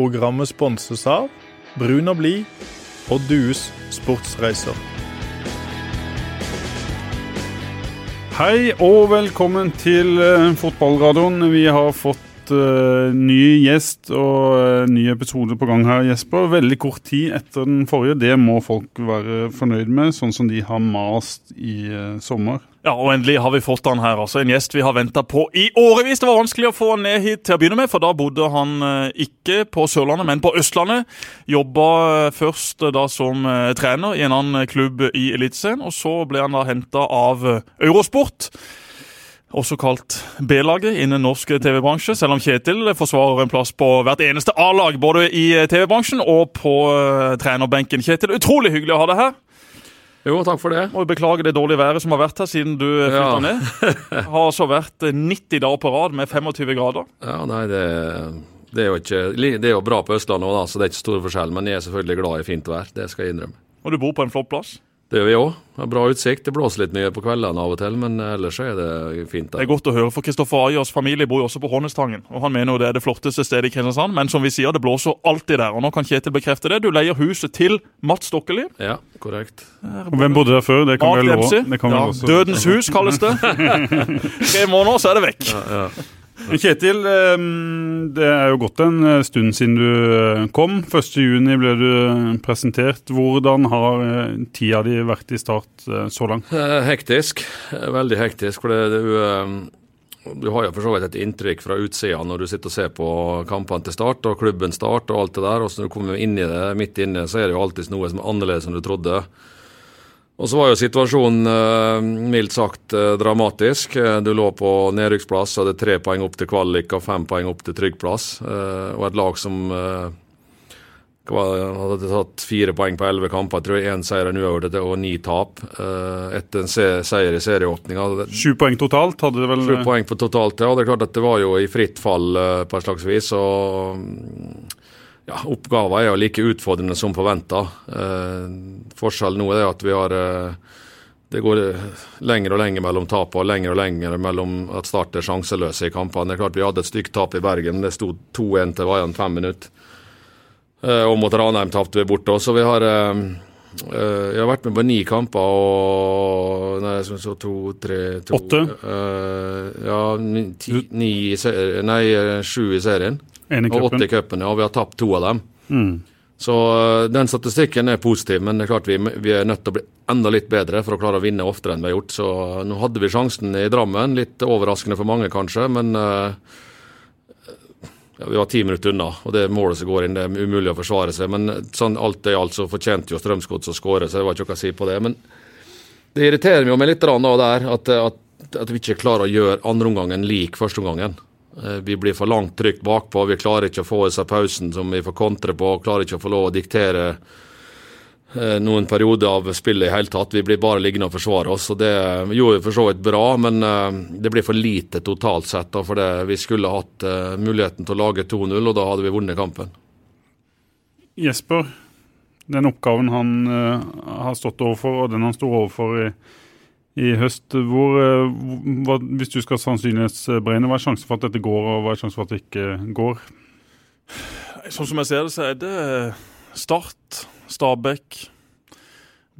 Programmet sponses av Brun og blid og Dues sportsreiser. Hei og velkommen til eh, fotballradioen. Vi har fått uh, ny gjest og uh, ny episode på gang her, Jesper. Veldig kort tid etter den forrige. Det må folk være fornøyd med, sånn som de har mast i uh, sommer. Ja, og endelig har vi fått han her. altså En gjest vi har venta på i årevis. Det var vanskelig å få han ned hit til å begynne med, for da bodde han eh, ikke på Sørlandet, men på Østlandet. Jobba eh, først eh, da som trener i en annen klubb i Eliteserien, og så ble han da henta av Eurosport. Også kalt B-laget innen norsk TV-bransje, selv om Kjetil forsvarer en plass på hvert eneste A-lag, både i TV-bransjen og på trenerbenken. Kjetil, utrolig hyggelig å ha deg her. Jo, takk for det. Må beklage det dårlige været som har vært her siden du eh, flytta Ja. ned. Har altså vært eh, 90 dager på rad med 25 grader. Ja, nei, det, det er jo ikke Det er jo bra på Østlandet òg, så det er ikke stor forskjell. Men jeg er selvfølgelig glad i fint vær. Det skal jeg innrømme. Og du bor på en flott plass. Det gjør vi òg. Har bra utsikt. Det blåser litt mye på kveldene av og til, men ellers er det fint Da. Det er godt å høre, for Kristoffer Ayers familie bor jo også på Hånestangen. Og han mener jo det er det flotteste stedet i Kristiansand, men som vi sier, det blåser alltid der. Og nå kan Kjetil bekrefte det. Du leier huset til Mats Stokkeli. Ja, korrekt. Og hvem bodde der før? Det kan Mark vel lov- det kan vel Ja, også- Dødens hus kalles det. Tre måneder, så er det vekk. Ja, ja. Kjetil, eh, det er jo gått en eh, stund siden du eh, kom. 1.6 ble du eh, presentert. Hvordan har tida di vært i start så langt? Hektisk. Veldig hektisk. For det, du, jo du har jo for så vidt et inntrykk fra utsida når du sitter og ser på kampene til start og klubben start og alt det der. Og så når du kommer inn i det, midt inne, så er det jo alltid noe som er annerledes enn du trodde. Og så var jo situasjonen eh, mildt sagt eh, dramatisk. Eh, Du lå på nedrykksplass, hadde tre poeng opp til kvalik og fem poeng opp til trygg plass. Eh, og et lag som eh, hadde tatt fire poeng på elleve kamper. Jeg tror én seier, en uavgjort og ni tap. etter en seier i serieåpninga. Sju poeng totalt hadde det vel? Sju poeng på totalt, ja. Det er klart at det var jo i fritt fall på et slags vis. Og ja, oppgaven er jo like utfordrende som forventa. forskjellen nå er at vi har eh, Det går eh, lenger og lenger mellom tapene og lenger og lenger mellom at Start er sjanseløse i kampene. Det er klart Vi hadde et stygt tap i Bergen. Det sto 2-1 til Vaian fem minutter. Eh, og mot Ranheim tapte vi borte òg, så vi har eh, eh, jeg har vært med på ni kamper og Nei, så, så to, tre to, Åtte? eh, ja, ni, ti, ni i serien, Nei, eh, sju i serien. Og åtte cupen. i cupen, ja. Og vi har tapt to av dem. Mm. Så eh, den statistikken er positiv, men det er klart vi, vi er nødt til å bli enda litt bedre for å klare å vinne oftere enn vi har gjort. Så eh, nå hadde vi sjansen i Drammen. Litt overraskende for mange, kanskje, men uh, ja, vi var ti minutter unna, og det målet som går inn, det er umulig å forsvare seg. Men sånn alt i alt så fortjente jo Strømsgods å skåre, så det var ikke noe å si på det. Men det irriterer meg jo meg litt da der, at, at, at vi ikke klarer å gjøre andreomgangen lik førsteomgangen. Eh, Vi blir for langt trygt bakpå, vi klarer ikke å få disse pausen som vi får kontre på, klarer ikke å få lov å diktere eh, noen perioder av spillet i hele tatt. Vi blir bare liggende og forsvare oss. og Det gjorde vi for så vidt bra, men eh, det blir for lite totalt sett. For det, vi skulle hatt muligheten til å lage 2-0, og da hadde vi vunnet kampen. Jesper, den oppgaven han har stått overfor, og den han sto overfor i, i høst, hvor, eh, hva, hvis du skal sannsynlighetsberegne, hva er sjansen for at dette går, og hva er sjansen for at det ikke går? Sånn som jeg ser det, så er det Start, Stabæk,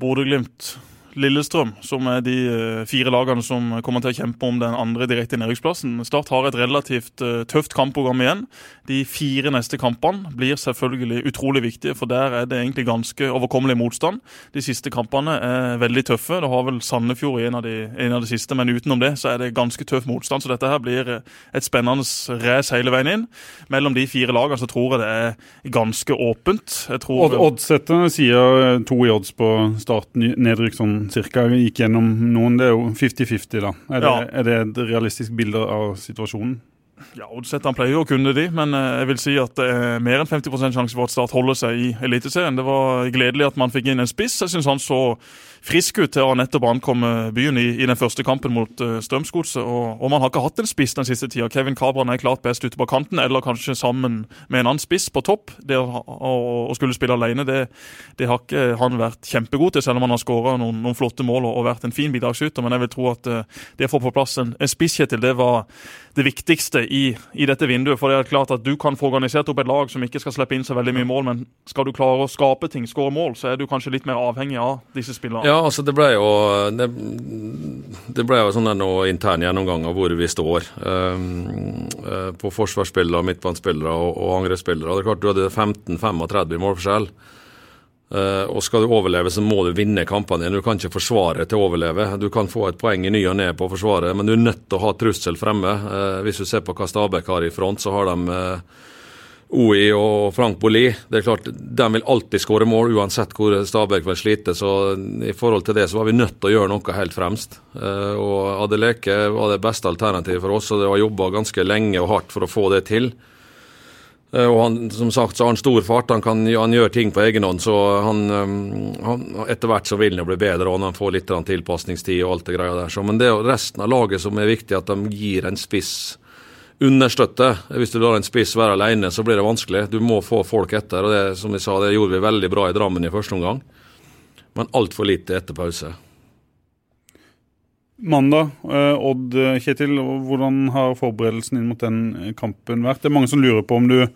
Bodø-Glimt, Lillestrøm, som er de eh, fire lagene som kommer til å kjempe om den andre direkte nedrykksplassen. Start har et relativt eh, tøft kampprogram igjen. De fire neste kampene blir selvfølgelig utrolig viktige, for der er det egentlig ganske overkommelig motstand. De siste kampene er veldig tøffe. Det har vel Sandefjord i en av de, en av de siste, men utenom det så er det ganske tøff motstand. Så dette her blir eh, et spennende race hele veien inn. Mellom de fire lagene så tror jeg det er ganske åpent. Odd, Oddsetterne sier to i odds på starten, nedrykk sånn cirka. Gikk gjennom noen, det er jo 50-50 da. Er det, Ja. er det et realistisk bilde av situasjonen? Ja, Oddsetteren pleier jo å kunne de, men eh, jeg vil si at det er mer enn 50 sjanse for at Start holder seg i Eliteserien. Det var gledelig at man fikk inn en spiss. Jeg syns han så frisk ut til å nettopp ankomme byen i, i den første kampen mot uh, Strømsgodset. Og, og, man har ikke hatt en spiss den siste tida. Kevin Cabran er klart best ute på kanten, eller kanskje sammen med en annen spiss på topp. Det å, skulle spille alene, det, det, har ikke han vært kjempegod til, selv om han har skåra noen, noen, flotte mål og, og, vært en fin bidragsyter. Men jeg vil tro at uh, det å få på plass en, en spiss, Kjetil, det var det viktigste i, i, dette vinduet. For det er klart at Du kan få organisert opp et lag som ikke skal slippe inn så veldig mye mål, men skal du klare å skape ting, skåre mål, så er du kanskje litt mer avhengig av disse spillerne. Ja, altså det ble jo det, det ble jo sånn en intern gjennomgang av hvor vi står. Um, uh, på forsvarsspillere, midtbanespillere og, og angrepsspillere. Det er klart Du hadde 15-35 målforskjell. Uh, og skal du overleve, så må du vinne kampene dine. Du kan ikke forsvare til å overleve. Du kan få et poeng i ny og ne på å forsvare, men du er nødt til å ha trussel fremme. Uh, hvis du ser på hva Stabæk har i front, så har de OI og Frank Bolli. Det er klart, De vil alltid skåre mål, uansett hvor Stabæk vil slite. Så i forhold til det så var vi nødt til å gjøre noe helt fremst. og Adeleke var det beste alternativet for oss, og det var jobba ganske lenge og hardt for å få det til. Eh, og han, som sagt så har han stor fart, han, kan, han gjør ting på egen hånd. Så han, eh, han, etter hvert så vil han jo bli bedre, og han får litt tilpasningstid og alt det greia der. Så, men det er resten av laget som er viktig, at de gir en spiss understøtte. Hvis du lar en spiss være alene, så blir det vanskelig. Du må få folk etter. og det, som vi sa, det gjorde vi veldig bra i Drammen i første omgang, men altfor lite etter pause. Mandag, eh, Odd Kjetil, hvordan har forberedelsen inn mot den kampen vært? Det er mange som lurer på om du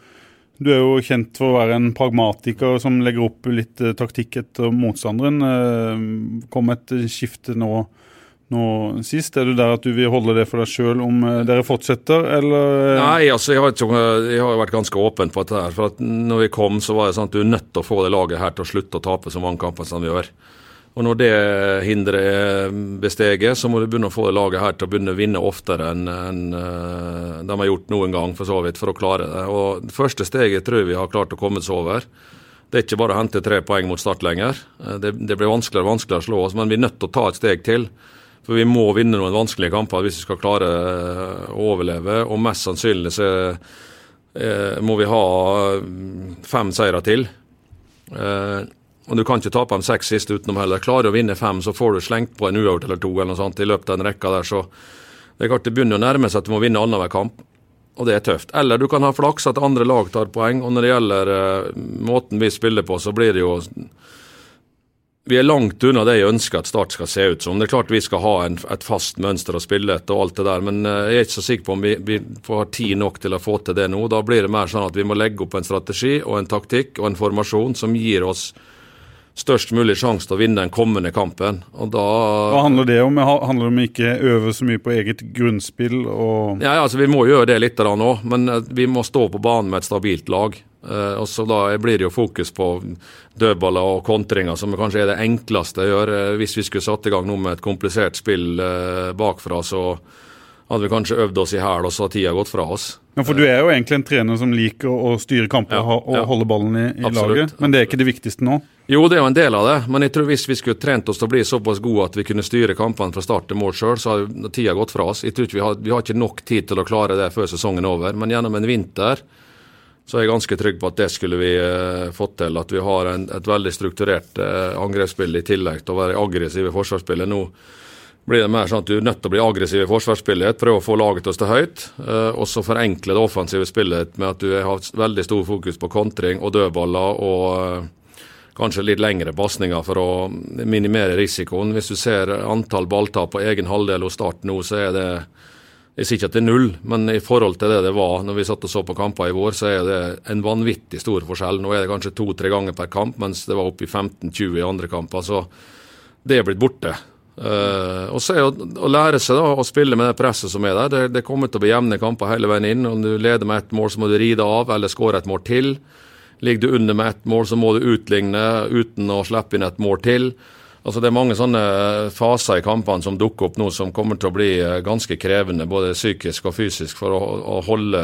Du er jo kjent for å være en pragmatiker som legger opp litt eh, taktikk etter motstanderen. Eh, kom et skifte nå, nå sist. Er du der at du vil holde det for deg sjøl om dere fortsetter, eller? Nei, altså jeg har, ikke, jeg har vært ganske åpen på dette. her, for at når vi kom, så var det sånn at du er nødt til å få det laget her til å slutte å tape så mange kamper som vi gjør. Og Når det hinderet er besteget, så må du begynne å få det laget her til å begynne å vinne oftere enn en, uh, de har gjort noen gang, for så vidt, for å klare det. Og Det første steget tror jeg vi har klart å komme oss over. Det er ikke bare å hente tre poeng mot Start lenger. Det, det, blir vanskeligere og vanskeligere å slå oss, men vi er nødt til å ta et steg til. For vi må vinne noen vanskelige kamper hvis vi skal klare uh, å overleve. Og mest sannsynlig så må vi ha fem seire til. Uh, og Du kan ikke tape de seks siste utenom heller. Klarer du å vinne fem, så får du slengt på en uavgjort eller to eller noe sånt i løpet av en rekka der. Så det er klart det begynner å nærme seg at du må vinne annenhver kamp, og det er tøft. Eller du kan ha flaks at andre lag tar poeng. Og når det gjelder måten vi spiller på, så blir det jo vi er langt unna det jeg ønsker at Start skal se ut som. Det er klart vi skal ha en, et fast mønster å spille etter og alt det der, men uh, jeg er ikke så sikker på om vi, vi får tid nok til å få til det nå. Da blir det mer sånn at vi må legge opp en strategi og en taktikk og en formasjon som gir oss størst mulig sjanse til å vinne den kommende kampen. Og da Hva handler det om? Handler det om ikke øve så mye på eget grunnspill? Og ja, altså Vi må gjøre det litt òg, men eh, vi må stå på banen med et stabilt lag. Uh, og så Da blir det jo fokus på dødballer og kontringer, som kanskje er det enkleste å gjøre. Uh, hvis vi skulle satt i gang nå med et komplisert spill bakfra, så hadde vi kanskje øvd oss i hæl, og så har tida gått fra oss. Ja, For du er jo egentlig en trener som liker å styre kamper ja, og ja. holde ballen i, i laget, men det er ikke det viktigste nå? Jo, det er jo en del av det, men jeg tror hvis vi skulle trent oss til å bli såpass gode at vi kunne styre kampene fra start til mål sjøl, så har tida gått fra oss. Jeg tror ikke vi har, vi har ikke nok tid til å klare det før sesongen er over. Men gjennom en vinter så er jeg ganske trygg på at det skulle vi eh, fått til. At vi har en, et veldig strukturert eh, angrepsspill i tillegg til å være aggressive i forsvarsspillet. Nå blir det mer sånn at du er nødt til å bli aggressiv i forsvarsspillet, prøve å få laget til å stå høyt, uh, og så forenkle det offensive spillet med at du har veldig stor fokus på kontring og dødballer og kanskje litt lengre pasninger for å minimere risikoen. Hvis du ser antall balltap på egen halvdel hos Start nå, så er det jeg sier ikke at det er null, men i forhold til det det var når vi satt og så på kamper i vår, så er det en vanvittig stor forskjell. Nå er det kanskje to-tre ganger per kamp, mens det var oppe i 15-20 i andre kamper. Så det er blitt borte. Uh, og så er å, å, lære seg da, å spille med det presset som er der. Det, det kommer til å bli jevne kamper hele veien inn. Om du leder med ett mål, så må du ride av eller skåre et mål til. Ligger du under med ett mål, så må du utligne uten å slippe inn et mål til. Altså Det er mange sånne faser i kampene som dukker opp nå, som kommer til å bli eh, ganske krevende, både psykisk og fysisk, for å, å holde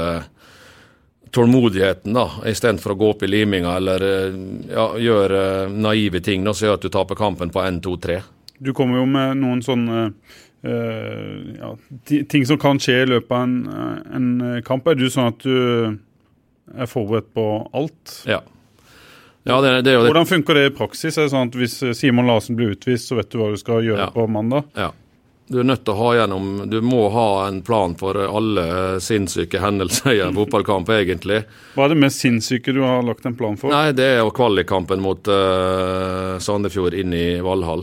tålmodigheten, da, istedenfor å gå opp i liminga eller eh, ja, gjøre eh, naive ting da, som gjør at du taper kampen på 1, 2, 3. Du kommer jo med noen sånne uh, ja, ting som kan skje i løpet av en, en kamp. Er du sånn at du er forberedt på alt? Ja. Ja, det, det det. Hvordan funker det i praksis? Er det sånn at Hvis Simon Larsen blir utvist, så vet du hva du skal gjøre Ja. på mandag? Ja. Du er nødt til å ha gjennom Du må ha en plan for alle sinnssyke hendelser i en fotballkamp, egentlig. Hva er det mest sinnssyke du har lagt en plan for? Nei, det er jo kvalikkampen mot uh, Sandefjord inn i Valhall.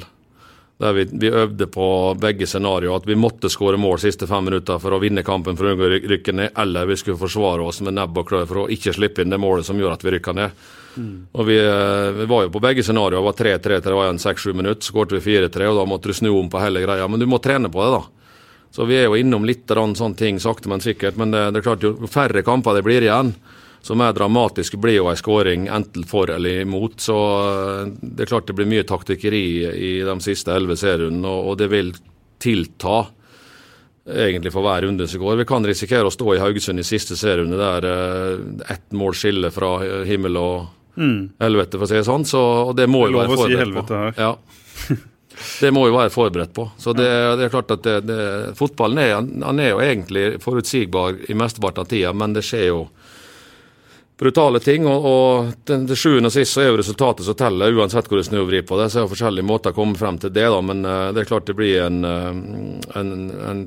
Der vi, vi øvde på begge scenarioer. At vi måtte skåre mål siste fem minutter for å vinne kampen for å unngå rykke ned, eller vi skulle forsvare oss med nebb og klør for å ikke slippe inn det målet som gjør at vi rykker ned. Og vi, eh, vi var jo på begge scenarioer. Var 3-3 til det var igjen 6-7 minutter. Så skåret vi 4-3, og da måtte du snu om på hele greia. Men du må trene på det, da. Så vi er jo innom litt sånne ting sakte, men sikkert. Men det, det er klart, jo færre kamper det blir igjen, så mer dramatisk blir jo en skåring enten for eller imot. Så eh, det er klart det blir mye taktikkeri i de siste elleve serierundene, og, det vil tilta egentlig for hver runde som går. Vi kan risikere å stå i Haugesund i siste serierunde der eh, ett mål skiller fra himmel og helvete, for å si det sånn. Så, og det må er jo være si forberedt på. Ja. Det må jo være forberedt på. Så det, det er klart at det, det, fotballen er, han er jo egentlig forutsigbar i mesteparten av tida, men det skjer jo brutale ting. Og, og til, til sjuende og sist så er jo resultatet som teller, uansett hvor du vrir på det. Så er det forskjellige måter å komme frem til det, da, men uh, det er klart det blir en, uh, en, en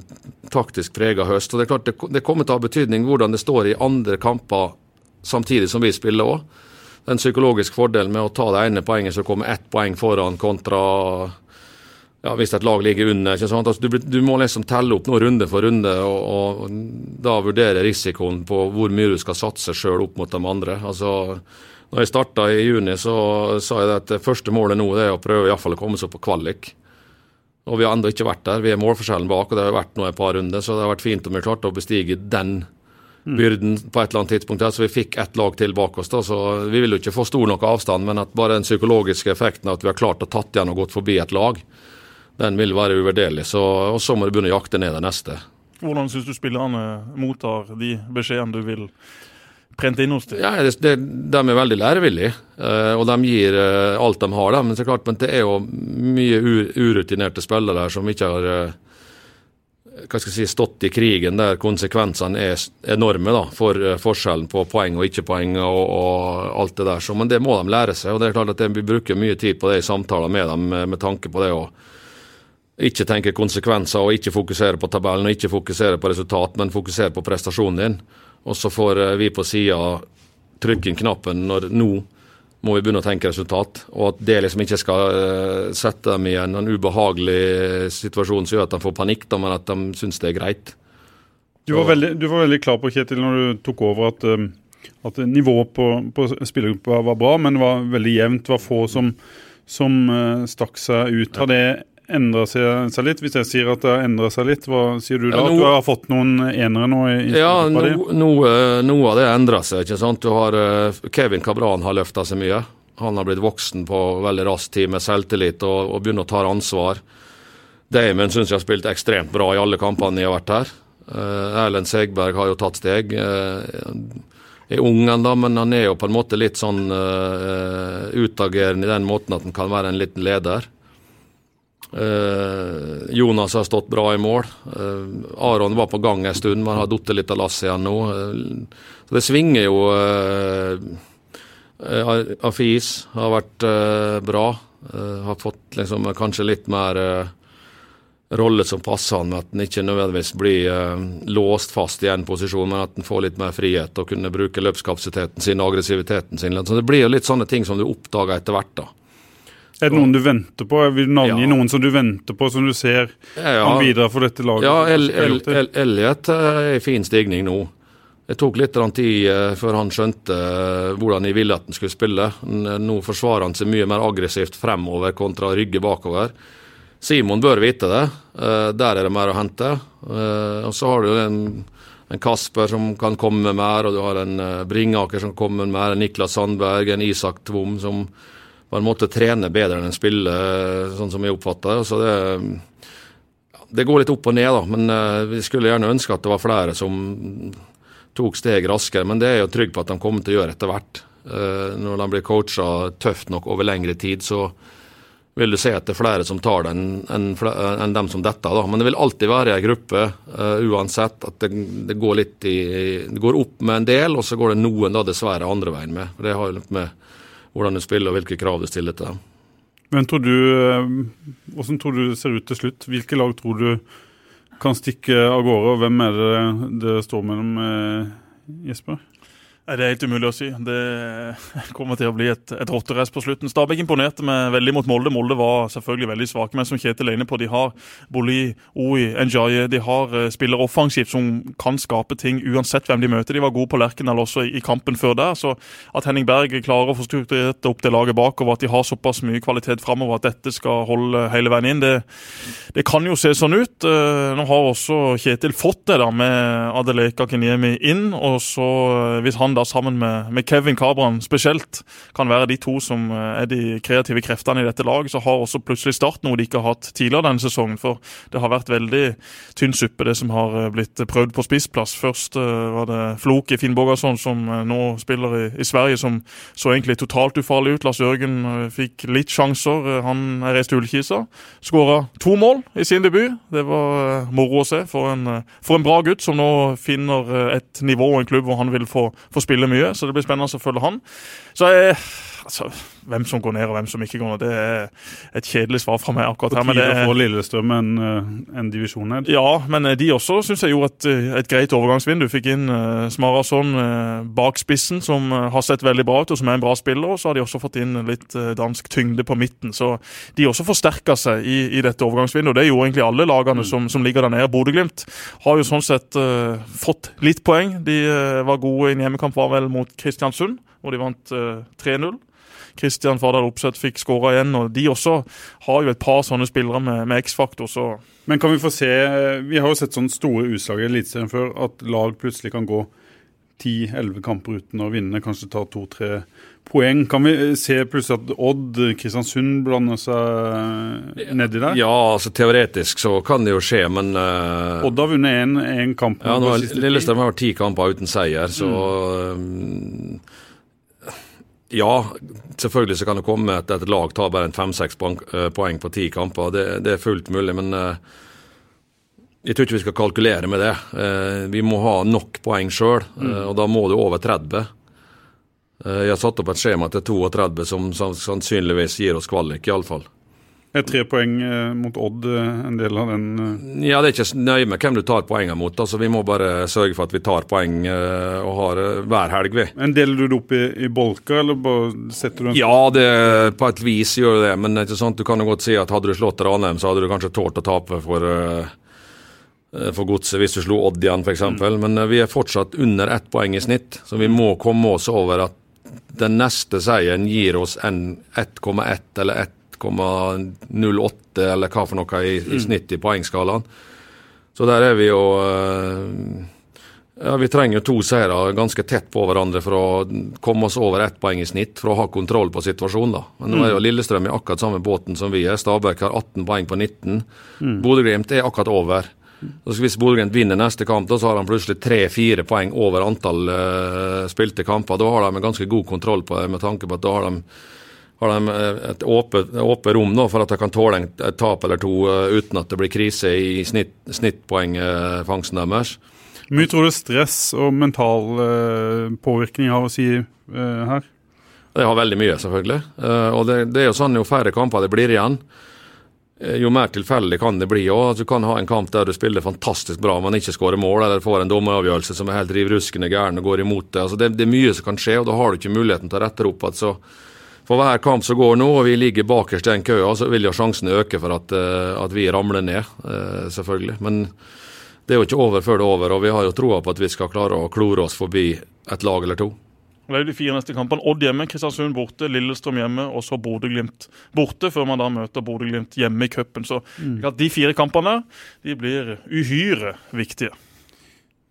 taktisk prega høst. Og det er klart det, det kommer til å ha betydning hvordan det står i andre kamper samtidig som vi spiller òg. Den psykologiske fordelen med å ta det ene poenget så kommer ett poeng foran kontra ja, hvis et lag ligger under. ikke sant? Altså, du, du må liksom telle opp noe runde for runde, og, og da vurdere risikoen på hvor mye du skal satse sjøl opp mot de andre. Altså, når jeg starta i juni, så sa jeg at det første målet nå er å prøve i fall å komme seg på kvalik. Og vi har ennå ikke vært der. Vi er målforskjellen bak, og det har vært nå et par runder, så det har vært fint om vi klarte å bestige den byrden på et eller annet tidspunkt. her, Så vi fikk ett lag til bak oss. da, så Vi vil jo ikke få stor nok avstand, men at bare den psykologiske effekten av at vi har klart å tatt igjen og gått forbi et lag, den vil være uvurderlig. Så, og så må du begynne å jakte ned det neste. Hvordan syns du spillerne mottar de beskjedene du vil prente inn hos dem? Ja, det, det, De er veldig lærevillige, eh, og de gir eh, alt de har. Da. Men klart, men det er jo mye urutinerte spillere der som ikke har eh, si, stått i krigen der konsekvensene er enorme da, for forskjellen på poeng og ikke-poeng og, og alt det der. Så, men det må de lære seg. og det er klart at Vi bruker mye tid på det i samtaler med dem med, tanke på det å ikke tenke konsekvenser og ikke fokusere på tabellen og ikke fokusere på resultat, men fokusere på prestasjonen din. Og så får eh, vi på sida trykke inn knappen når nå må vi begynne å tenke resultat. Og at det liksom ikke skal eh, sette dem i en, en ubehagelig situasjon som gjør at de får panikk, da, men at de syns det er greit. Du var, veldig, du var veldig klar på, Kjetil, når du tok over, at, um, at nivået på, på spillergruppa var bra, men var veldig jevnt. Det var få som, som stakk seg ut. Har det endra seg, seg litt? Hvis jeg sier at det har endra seg litt, hva sier du da? Ja, no, At du har fått noen enere nå? i, Ja, no, noe, noe av det endrer seg. ikke sant? Du har eh, Kevin Cabran har løfta seg mye. Han har blitt voksen på veldig rask tid med selvtillit og, og begynner å ta ansvar. Damon syns jeg har spilt ekstremt bra i alle kampene jeg har vært her. Uh, Erlend Segberg har jo tatt steg. Uh, er ung ennå, men han er jo på en måte litt sånn utagerende i den måten at han kan være en liten leder. Eh, Jonas har stått bra i mål. Eh, Aron var på gang en stund, men har falt litt av lasset igjen nå. Eh, så det svinger jo. Afis har vært bra. Har fått liksom kanskje litt mer rolle som passer han, med at han ikke nødvendigvis blir låst fast i en posisjon, men at han får litt mer frihet og kunne bruke løpskapasiteten sin og aggressiviteten sin. Så Det blir jo litt sånne ting som du oppdager etter hvert. da. Er det noen du venter på? Vil vil navngi Ja. noen som du venter på, som du ser Ja, kan bidra for dette laget? Ja, El, El. El, Elliot eh, er i fin stigning nå. Det tok litt tid eh, før han skjønte eh, hvordan jeg ville at han skulle spille. Nå forsvarer han seg mye mer aggressivt fremover kontra rygge bakover. Simon bør vite det. Der er det mer å hente. Og så har du en, en Kasper som kan komme med mer, og du har en Bringaker som kommer med mer, en Niklas Sandberg, en Isak Tvom som på en måte trene bedre enn en spiller, sånn som jeg oppfatter. Så det det går litt opp og ned, da, men eh, vi skulle gjerne ønske at det var flere som tok steg raskere. Men det er jo trygg på at de kommer til å gjøre etter hvert. Eh, når de blir coacha tøft nok over lengre tid, så vil du se at det er flere som tar det enn dem som detter. Da. Men det vil alltid være ei gruppe, eh, uansett, at det, det går litt i Det går opp med en del, og så går det noen da dessverre andre veien med. For Det har jo litt med hvordan du spiller og hvilke krav du stiller til dem. Men tror du, Hvordan tror du det ser ut til slutt? Hvilke lag tror du kan stikke av gårde, og hvem er det det står mellom, Jesper? Det er helt umulig å si. Det kommer til å bli et, et rotterace på slutten. Stabæk imponerte meg veldig mot Molde. Molde var selvfølgelig veldig svake, men som Kjetil er inne på, de har Boli, Oi, Njaye. De har uh, spillere offensivt som kan skape ting uansett hvem de møter. De var gode på Lerkendal også i, kampen før der. Så at Henning Berg klarer å få strukturert opp det laget bakover, at de har såpass mye kvalitet framover at dette skal holde hele veien inn, det, det kan jo se sånn ut. Uh, nå har også Kjetil fått det da med Adeleka Kenyemi inn, og så uh, hvis han da da sammen med, med Kevin Kabran spesielt kan være de to som eh, er de kreative kreftene i dette laget, så har også plutselig Start noe de ikke har hatt tidligere denne sesongen. For det har vært veldig tynn suppe, det som har eh, blitt prøvd på spissplass. Først uh, var det Floki Finn Borgarsson, som nå spiller i, i, Sverige, som så egentlig totalt ufarlig ut. Lars Jørgen fikk litt sjanser. han er reist til Ullkisa. Skåra to mål i sin debut. Det var moro å se for en, for en, bra gutt som nå finner et nivå og en klubb hvor han vil få, få spiller mye, så det blir spennende å følge han. Så jeg, altså, hvem som går ned og hvem som ikke går ned, det er et kjedelig svar fra meg akkurat her. På tide å få Lillestrøm en, eh, en divisjon ned? Ja, men eh, de også syns jeg gjorde et, eh, et greit overgangsvindu. Fikk inn uh, Smarason uh, bak spissen, som uh, har sett veldig bra ut og som er en bra spiller. Og så har de også fått inn litt uh, dansk tyngde på midten. Så de også forsterka seg i, i, dette overgangsvinduet. Det gjorde egentlig alle lagene mm. som, som, ligger der nede. Bodø-Glimt har jo sånn sett fått litt poeng. De var gode i en hjemmekamp, var vel mot Kristiansund, hvor de vant 3-0. Kristian Fardal Opseth fikk skåra igjen. og De også har jo et par sånne spillere med, med X-faktor. så... Men kan vi få se Vi har jo sett sånne store utslag i Eliteserien før, at lag plutselig kan gå 10-11 kamper uten å vinne, kanskje ta to-tre poeng. Kan vi se plutselig at Odd, Kristiansund blander seg nedi der? Ja, altså teoretisk så kan det jo skje, men uh, Odd har vunnet én kamp. Ja, nå, Lillestrøm har ti kamper uten seier, så mm. um, ja, selvfølgelig så kan det komme at et lag tar bare en fem-seks eh, poeng på ti kamper. Det, det, er fullt mulig, men uh, jeg tror ikke vi skal kalkulere med det. Uh, vi må ha nok poeng sjøl, mm. og da må du over 30. jeg har satt opp et skjema til 32 som sannsynligvis gir oss kvalik, iallfall. Er tre poeng eh, mot Odd eh, en del av den eh? Ja, det er ikke nøye med hvem du tar poengene mot. altså Vi må bare sørge for at vi tar poeng og har hver helg, vi. Men Deler du det opp i, i bolker, eller bare setter du en Ja, det, på et vis gjør du det. Men det ikke sant, du kan jo godt si at hadde du slått Ranheim, så hadde du kanskje tålt å tape for for godset hvis du slo Odd igjen, f.eks. Mm. Men vi er fortsatt under ett poeng i snitt, så vi må komme oss over at den neste seieren gir oss 1,1 eller 1 1,08 eller hva for noe i, i mm. snitt i poengskalaen. Så der er vi jo eh, ja, Vi trenger to seire ganske tett på hverandre for å komme oss over ett poeng i snitt, for å ha kontroll på situasjonen. da. Men nå er jo mm. Lillestrøm i akkurat samme båten som vi er. Stabæk har 18 poeng på 19. Mm. Bodø-Glimt er akkurat over. Så hvis Bodø-Glimt vinner neste kamp, da, så har han plutselig tre-fire poeng over antall uh, spilte kamper. Da har de en ganske god kontroll på det, med tanke på at da har de har de eh, et åpent, åpent rom nå for at de kan tåle et tap eller to uh, uten at det blir krise i snitt, snittpoengfangsten deres. Hvor Mye tror du stress og mental påvirkning har å si her? Det har veldig mye, selvfølgelig. og det, det, er jo sånn jo færre kamper det blir igjen, jo mer tilfeldig kan det bli. Og Du kan ha en kamp der du spiller fantastisk bra, men ikke skårer mål, eller får en dommeravgjørelse som er helt riv ruskende gæren og går imot det. Altså det. Det er mye som kan skje, og da har du ikke muligheten til å rette opp igjen. For hver kamp som går nå, og vi ligger bakerst i den køa, så vil jo sjansen øke for at, uh, at vi ramler ned, uh, selvfølgelig. Men det er jo ikke over før det er over, og vi har jo troa på at vi skal klare å klore oss forbi et lag eller to. Det er de fire neste kampene. Odd hjemme, Kristiansund borte, Lillestrøm hjemme og så Bodø-Glimt borte, før man da møter Bodø-Glimt hjemme i cupen. Så mm. de fire kampene de blir uhyre viktige.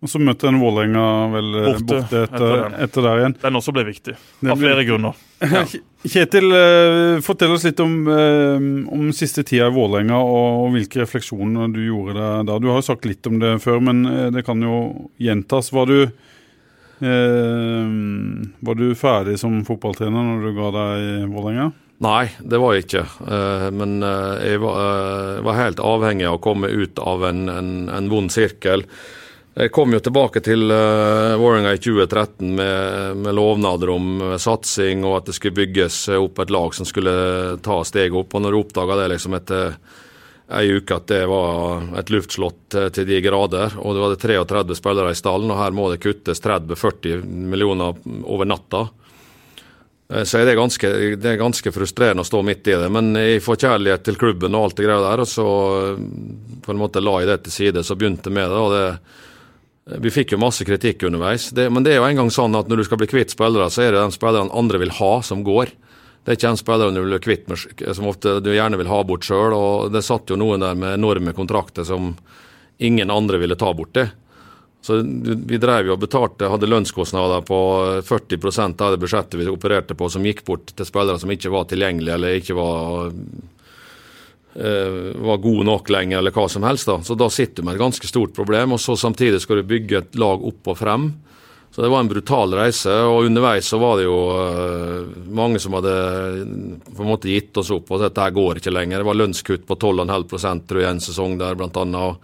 Og så møtte en Vålerenga vel eh, borte, borte etter, etter, etter, der igjen. Den også ble viktig, av flere grunner. Ja. Kjetil, eh, fortell oss litt om, eh, om siste tida i Vålerenga og, og, hvilke refleksjoner du gjorde da. Du har jo sagt litt om det før, men det kan jo gjentas. Var du, eh, var du ferdig som fotballtrener når du ga deg i Vålerenga? Nei, det var jeg ikke. Men jeg var, var helt avhengig av å komme ut av en, en, en vond sirkel Jeg kom jo tilbake til uh, Vålerenga i 2013 med, med, lovnader om satsing og at det skulle bygges opp et lag som skulle ta steget opp. Og når du oppdaga det liksom etter ei uke at det var et luftslott til de grader, og det var 33 spillere i stallen, og her må det kuttes 30-40 millioner over natta. Eh, så er det, ganske, det er ganske frustrerende å stå midt i det. Men jeg får kjærlighet til klubben og alt det greia der, og så eh, på en måte la jeg det til side. Så begynte med det. og det vi fikk jo masse kritikk underveis, det, men det er jo en gang sånn at når du skal bli kvitt spillere, så er det de spilleren andre vil ha, som går. Det er ikke en spiller du vil bli kvitt som ofte du gjerne vil ha bort sjøl. Det satt jo noen der med enorme kontrakter som ingen andre ville ta bort. det. Så Vi drev jo og betalte, hadde lønnskostnader på 40 av det budsjettet vi opererte på, som gikk bort til spillere som ikke var tilgjengelige eller ikke var, var gode nok lenger, eller hva som helst. da. Så da sitter du med et ganske stort problem, og så samtidig skal du bygge et lag opp og frem. Så det var en brutal reise, og underveis så var det jo uh, mange som hadde på en måte gitt oss opp, og dette her går ikke lenger. Det var lønnskutt på 12,5 tror jeg en sesong der, blant annet.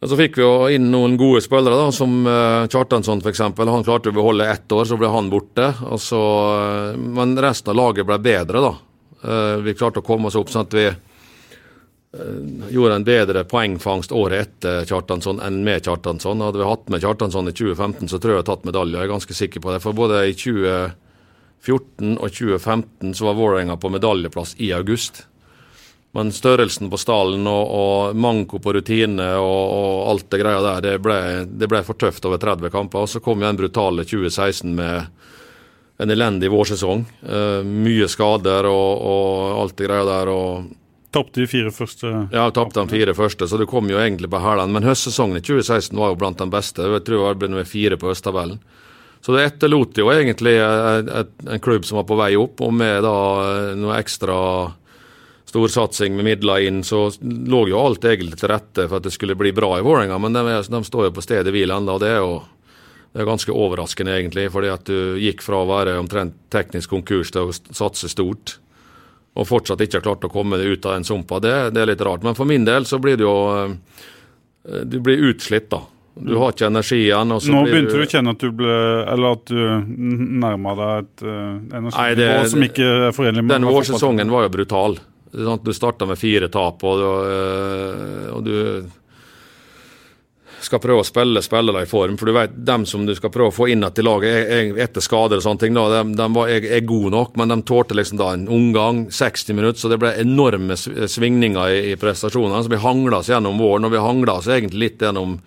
og Så fikk vi jo inn noen gode spillere, da, som Kjartansson f.eks. Han klarte å beholde ett år, så ble han borte. Så, men resten av laget ble bedre, da. Vi klarte å komme oss opp sånn at vi gjorde en bedre poengfangst året etter Kjartansson enn med Kjartansson. Hadde vi hatt med Kjartansson i 2015, så tror jeg vi hadde tatt medalje. Jeg er ganske sikker på det. For både i 2014 og 2015 så var Vålerenga på medaljeplass i august. Men størrelsen på stallen og, og manko på rutine og, og, alt det greia der, det ble, det ble, for tøft over 30 kamper. Og så kom jo den brutale 2016 med en elendig vårsesong. Uh, mye skader og, og, alt det greia der. og Tapte de fire første? Ja, tapte de fire første, så det kom jo egentlig på hælene. Men høstsesongen i 2016 var jo blant de beste. Jeg tror det ble nummer fire på høsttabellen. Så det etterlot jo egentlig en klubb som var på vei opp, og med da noe ekstra storsatsing med midler inn, så lå jo alt egentlig til rette for at det skulle bli bra i Vålerenga. Men de, de, står jo på stedet hvil ennå, det er jo det er ganske overraskende, egentlig. Fordi at du gikk fra å være omtrent teknisk konkurs til å satse stort, og fortsatt ikke har klart å komme deg ut av den sumpa. Det, det, er litt rart. Men for min del så blir det jo eh, Du blir utslitt, da. Du har ikke energi igjen. Nå begynte du å kjenne at du ble Eller at du nærma deg et uh, energinivå som ikke er forenlig med Den vårsesongen var jo brutal. Du starta med fire tap, og eh, og du, skal prøve å spille spillere i form. For du vet, dem som du skal prøve å få inn etter laget etter skader og sånne ting, da, de, de var, er, er, gode nok, men de tålte liksom da en omgang, 60 minutter, så det ble enorme svingninger i, i prestasjonene. Så vi hangla oss gjennom våren, og vi hangla oss egentlig litt gjennom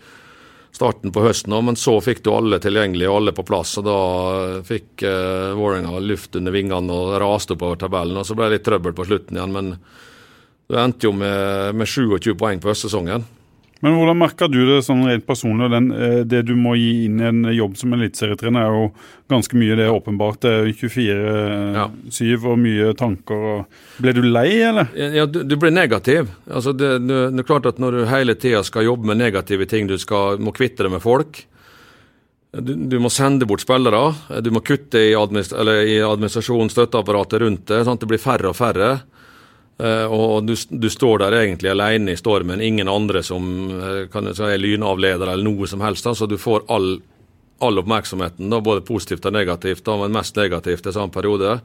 starten på høsten òg, men så fikk du alle tilgjengelige og alle på plass. og Da fikk eh, Vålerenga luft under vingene og raste oppover tabellen. og Så ble det litt trøbbel på slutten igjen, men du endte jo med, med 27 poeng på høstsesongen. Men hvordan merker du det sånn rent personlig? Den, eh, det du må gi inn i en jobb som eliteserietrener, er jo ganske mye, det er åpenbart. Det er 24-7 ja. og mye tanker. Og... Ble du lei, eller? Ja, du, du ble negativ. Altså, det, det, det, er klart at Når du hele tida skal jobbe med negative ting, du skal, må kvitte deg med folk. Du, du, må sende bort spillere. Du må kutte i, administ i administrasjon, støtteapparatet rundt det. at Det blir færre og færre. Uh, og du, du, står der egentlig alene i stormen, ingen andre som uh, kan, er lynavleder eller noe som helst. Så du får all, all oppmerksomheten, da, både positivt og negativt, da, men mest negativt i samme periode.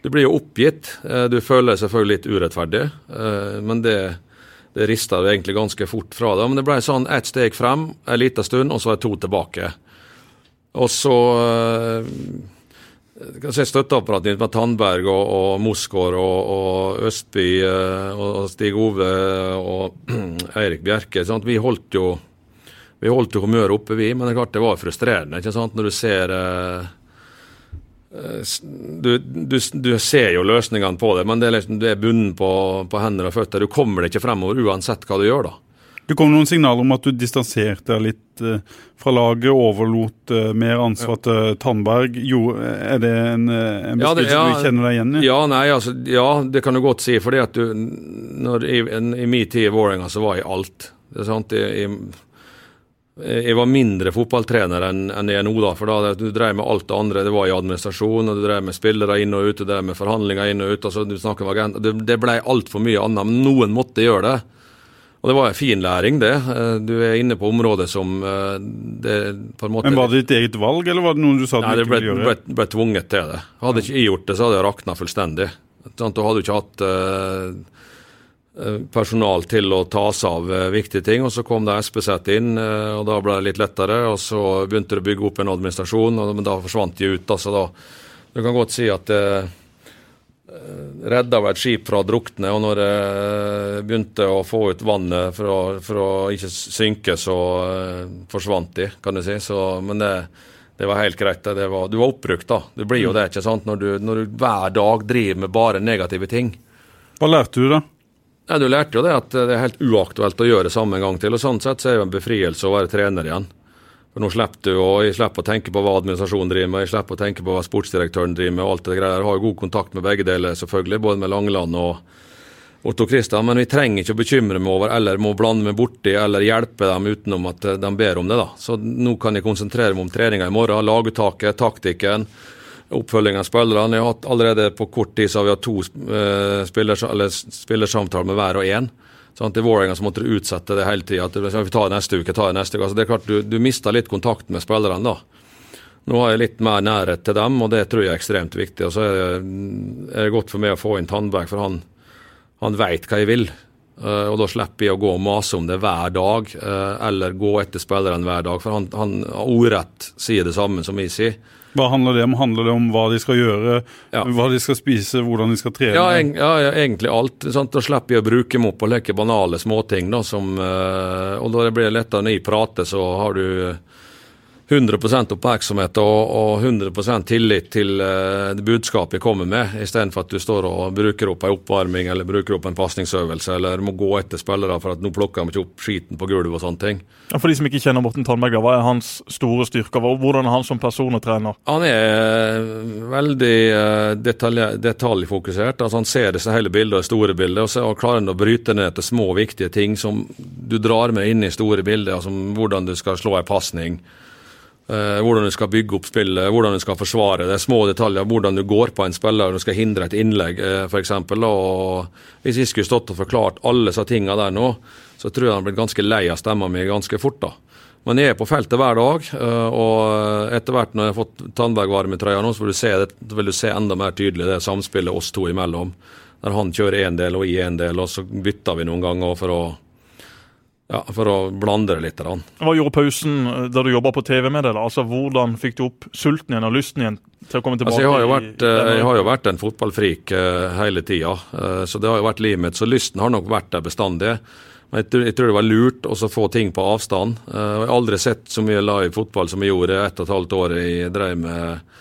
Du blir jo oppgitt. Uh, du føler selvfølgelig litt urettferdig, men det, det rista du egentlig ganske fort fra deg. Men det ble sånn ett steg frem en liten stund, og så er to tilbake. Og så si, støtteapparatet med Tandberg og, og Mosgaard og, og, Østby eh, og Stig Ove og Eirik Bjerke. Sant? Vi holdt jo vi holdt jo humøret oppe, vi, men det, klart det var frustrerende ikke sant? når du ser eh, eh, du, du, du, ser jo løsningene på det, men det er, liksom, du er bunnen på, på hender og føtter. Du kommer deg ikke fremover uansett hva du gjør. da. Det kom noen signaler om at du distanserte deg litt uh, fra laget, overlot uh, mer ansvar til uh, Tandberg. Jo, er det en, en beskrivelse ja, ja, du kjenner deg igjen i? Ja, nei, altså, ja, det kan du godt si. fordi at du, når, i, i min tid i Vålerenga så var jeg alt. Det er sant, jeg, jeg, var mindre fotballtrener enn, enn jeg er nå. da, for da Du drev med alt det andre. Det var i administrasjon, og du drev med spillere inn og ut, du drev med forhandlinger inn og ut. altså du med agent, Det, det ble altfor mye annet. Men noen måtte gjøre det. Og det var en fin læring, det. Eh, du er inne på området som eh, det på en måte Men Var det ditt eget valg, eller var det noen du sa du Nei, ikke ville gjøre? Nei, ble, ble tvunget til det. Hadde ikke jeg gjort det, så hadde jeg rakna fullstendig. Sånn, da hadde du ikke hatt eh, personal til å ta seg av eh, viktige ting. og Så kom det SPZ inn, eh, og da ble det litt lettere. og Så begynte det å bygge opp en administrasjon, og, men da forsvant de ut. Altså, da, du kan godt si at det eh, redda et skip fra å drukne, og når jeg begynte å få ut vannet for å, for å ikke synke, så eh, forsvant de, kan du si. Så, men det, det var helt greit. det var, Du var oppbrukt, da. Du blir jo det, ikke sant, når du, når du hver dag driver med bare negative ting. Hva lærte du, da? Ja, Du lærte jo det at det er helt uaktuelt å gjøre det samme en gang til. og Sånn sett så er det jo en befrielse å være trener igjen. For Nå slipper du og jeg slipper å tenke på hva administrasjonen driver med, jeg slipper å tenke på hva sportsdirektøren driver med. og alt det greia. Jeg har jo god kontakt med begge deler, selvfølgelig, både med Langeland og Otto Christian. Men vi trenger ikke å bekymre meg over eller må blande meg borti eller hjelpe dem utenom at eh, de ber om det. da. Så nå kan jeg konsentrere meg om treninga i morgen, laguttaket, taktikken oppfølging av spillerne. Jeg har Allerede på kort tid så har vi hatt to uh, spillers, spillersamtaler med hver og én. Sånn, I Vålerenga måtte du utsette det hele tida. Vi tar det neste uke, tar det neste uke. Altså, det er klart Du, du mister litt kontakt med spillerne da. Nå har jeg litt mer nærhet til dem, og det tror jeg er ekstremt viktig. Og så er det, godt for meg å få inn Tandberg, for han, han veit hva jeg vil. Uh, og da slipper jeg å gå og mase om det hver dag, uh, eller gå etter spillerne hver dag. For han, han ordrett sier det samme som jeg sier. Hva handler det om? Handler det om hva de skal gjøre, Ja. hva de skal spise, hvordan de skal trene? Ja, en, ja, egentlig alt. Sant? Da slipper jeg å bruke dem opp og leke banale småting. Da, som, eh, og da blir det lettere når jeg prater, så har du 100% oppmerksomhet og, og 100 tillit til uh, det budskapet jeg kommer med, istedenfor at du står og bruker opp en oppvarming eller bruker opp en pasningsøvelse eller må gå etter spillere for at nå plukker de ikke opp skiten på gulvet og sånne ting. For de som ikke kjenner Morten Tandberg, hva er hans store styrker? Hvordan er han som person og trener? Han er eh, veldig uh, detalj, detaljfokusert. altså Han ser det hele bildet og det store bildet, og så klarer han å bryte ned til små, viktige ting som du drar med inn i store bildet. altså Hvordan du skal slå en pasning, eh, hvordan du skal bygge opp spillet, hvordan du skal forsvare det. Små detaljer, hvordan du går på en spiller, du skal hindre et innlegg for f.eks. Hvis jeg skulle stått og forklart alle disse tingene der nå, så tror jeg han blitt ganske lei av stemma mi ganske fort. da. Men jeg er på feltet hver dag, eh, og etter hvert når jeg har fått Tandberg-varme i trøya nå, så vil du, se vil du se enda mer tydelig det samspillet oss to imellom. Der han kjører én del og jeg én del, og så bytter vi noen ganger for å, ja, for å blande det litt. grann. Hva gjorde pausen eh, da du jobba på TV med det? da? Altså, Hvordan fikk du opp sulten igjen og lysten igjen til å komme tilbake? Altså, jeg, har vært, eh, jeg har jo vært en fotballfrik eh, hele tida, så det har jo vært livet mitt. Så lysten har nok vært der bestandig. Men jeg tror, jeg tror det var lurt å få ting på avstand. Jeg har aldri sett så mye live fotball som jeg gjorde ett og et halvt år jeg drev med,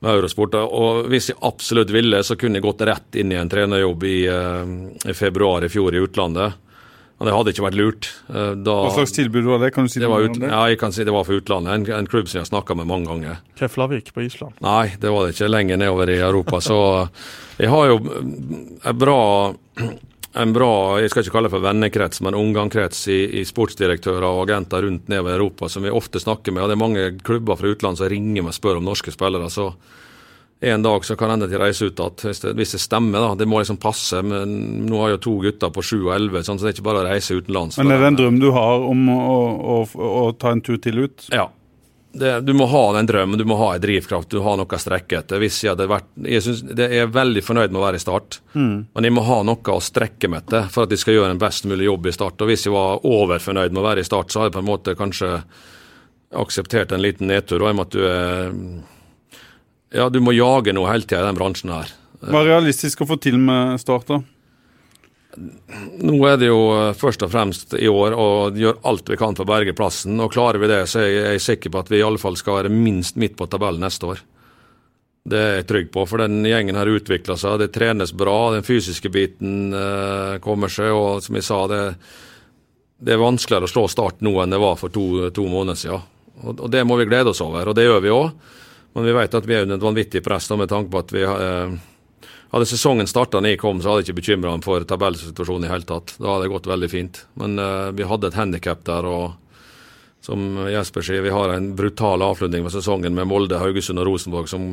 med Eurosport. Og hvis jeg absolutt ville, så kunne jeg gått rett inn i en trenerjobb i, i februar i fjor i utlandet. Men det hadde ikke vært lurt. Eh, Da, Hva slags tilbud var det? Kan du si det var ut, om det? ja, jeg kan si det var for utlandet. En, en klubb som jeg har snakka med mange ganger. Keflavik på Island. Nei, det var det ikke lenger nedover i Europa. Så jeg har jo en bra, en bra jeg skal ikke kalle det for vennekrets, men omgangskrets i, i sportsdirektører og agenter rundt nedover i Europa som vi ofte snakker med. og Det er mange klubber fra utlandet som ringer meg og spør om norske spillere. så en dag så kan hende de reiser ut igjen, hvis, det- stemmer. da, Det må liksom passe. men Nå har jeg jo to gutter på 7 og 11, sånn, så det er ikke bare å reise utenlands. Men er det en drøm du har om å, å, å, ta en tur til ut? Ja. Det, du må ha den drømmen, du må ha en drivkraft, du må ha noe å strekke etter. Hvis jeg hadde vært, jeg, synes, det jeg er veldig fornøyd med å være i Start, men jeg må ha noe å strekke meg etter for at jeg skal gjøre en best mulig jobb i Start. Og Hvis jeg var overfornøyd med å være i Start, så hadde jeg på en måte kanskje akseptert en liten nedtur. Og jeg og med at du er Ja, du må jage noe hele tida i den bransjen her. Hva er realistisk å få til med Start, da? Nå er det jo eh, først og fremst i år å gjøre alt vi kan for å berge plassen. og Klarer vi det, så er jeg- er sikker på at vi i alle fall skal være minst midt på tabellen neste år. Det er jeg trygg på, for den gjengen har utvikla seg. Det trenes bra, den fysiske biten eh, kommer seg. Og som jeg sa, det, det er vanskeligere å slå Start nå enn det var for to, to måneder siden. Og, og det må vi glede oss over, og det gjør vi òg. Men vi vet at vi er under et vanvittig press da, med tanke på at vi eh, hadde sesongen starta da jeg kom, så hadde jeg ikke bekymra meg for tabellsituasjonen i hele tatt. Da hadde det gått veldig fint. Men eh, vi hadde et handikap der, og som Jesper sier, vi har en brutal avslutning med sesongen med Molde, Haugesund og Rosenborg som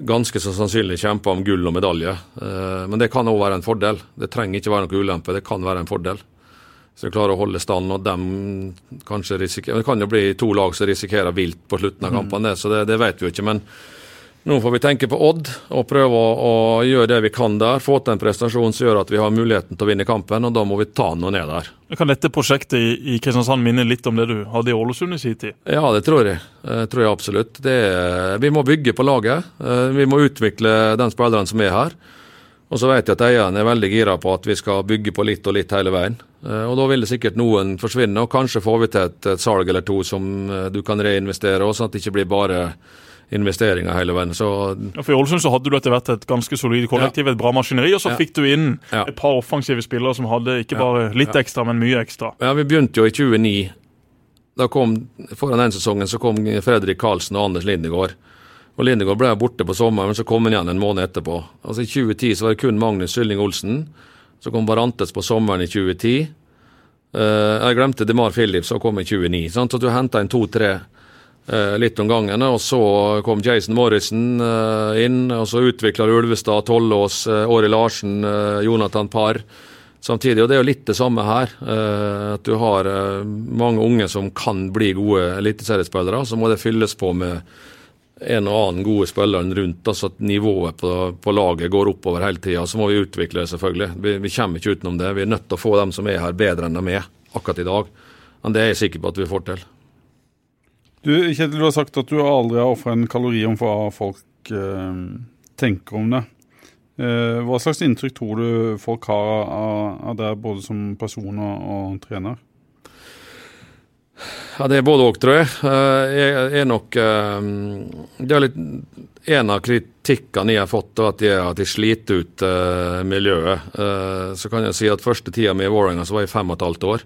ganske så sannsynlig kjemper om gull og medalje. Eh, men det kan òg være en fordel. Det trenger ikke være noe ulempe, det kan være en fordel. Så de klarer å holde stand, og dem kanskje risikerer Det kan jo bli to lag som risikerer vilt på slutten av kampene, så det, det vet vi jo ikke. Men nå får vi tenke på Odd og prøve å, gjøre det vi kan der. Få til en prestasjon som gjør at vi har muligheten til å vinne kampen, og da må vi ta noe ned der. Kan dette prosjektet i, Kristiansand minne litt om det du hadde i Ålesund i sin tid? Ja, det tror jeg. Det tror jeg absolutt. Det, vi må bygge på laget. Eh, vi må utvikle den spilleren som er her. Og så vet jeg at eieren er veldig gira på at vi skal bygge på litt og litt hele veien. Eh, og da vil det sikkert noen forsvinne, og kanskje får vi til et, et salg eller to som eh, du kan reinvestere, og sånn at det ikke blir bare investeringer hele veien. Så, ja, for I Ålesund så hadde du etter hvert et ganske solid kollektiv, ja. et bra maskineri, og så ja. fikk du inn et par offensive spillere som hadde ikke bare litt ekstra, men mye ekstra. Ja, Vi begynte jo i 2009. Da kom, Foran den sesongen så kom Fredrik Karlsen og Anders Lindegård. Og Lindegård ble borte på sommeren, men så kom han igjen en måned etterpå. Altså I 2010 så var det kun Magnus Sylling Olsen. Så kom Barantes på sommeren i 2010. Uh, eh, jeg glemte DeMar Phillips, som kom i 2009. Sant? Så du henta inn to-tre Eh, litt om gangen. Og så kom Jason Morrison eh, inn, og så utvikla Ulvestad, Tollås, Åri Larsen, Jonathan Parr samtidig. Og det er jo litt det samme her. At du har mange unge som kan bli gode eliteseriespillere. Så må det fylles på med en og annen gode spillere rundt, altså at nivået på, på, laget går oppover hele tida. Så må vi utvikle det, selvfølgelig. Vi, vi, kommer ikke utenom det. Vi er nødt til å få dem som er her, bedre enn de er akkurat i dag. Men det er jeg sikker på at vi får til. Du, Kjetil, du har sagt at du aldri har ofra en kalori om hva folk eh, tenker om det. Eh, hva slags inntrykk tror du folk har av, av deg, både som person og, og, trener? Ja, Det er både òg, tror jeg. Eh, jeg er nok eh, Det er litt En av kritikkene jeg har fått, er at jeg, at jeg sliter ut uh, miljøet. Så kan jeg si at første tida mi i Vålerenga var jeg fem og et halvt år.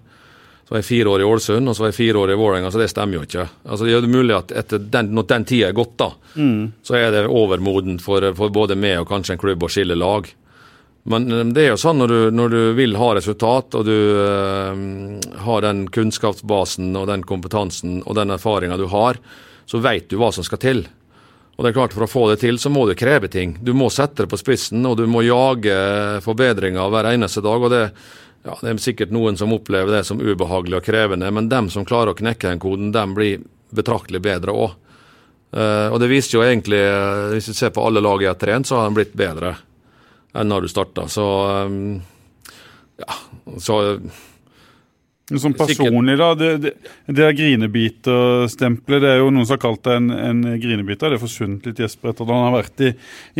Så var jeg fire år i Ålesund, og så var jeg fire år i Vålerenga, så det stemmer jo ikke. Altså, det er mulig at etter den, når den tida er gått, da, mm. så er det overmodent for, for, både meg og kanskje en klubb å skille lag. Men eh, det er jo sånn når du, når du vil ha resultat, og du øh, har den kunnskapsbasen og den kompetansen og den erfaringa du har, så veit du hva som skal til. Og det er klart For å få det til, så må du kreve ting. Du må sette det på spissen, og du må jage forbedringer hver eneste dag. og det ja, Det er sikkert noen som opplever det som ubehagelig og krevende, men dem som klarer å knekke den koden, dem blir betraktelig bedre òg. Uh, eh, og det viser jo egentlig, uh, hvis du ser på alle lag jeg har trent, så har de blitt bedre når du starta. Så um, ja, så Sånn personlig, da. Det, det, det grinebiterstempelet, det er jo noen som har kalt det en, en grinebiter. Det er forsvunnet litt, Jesper, etter at han har vært i,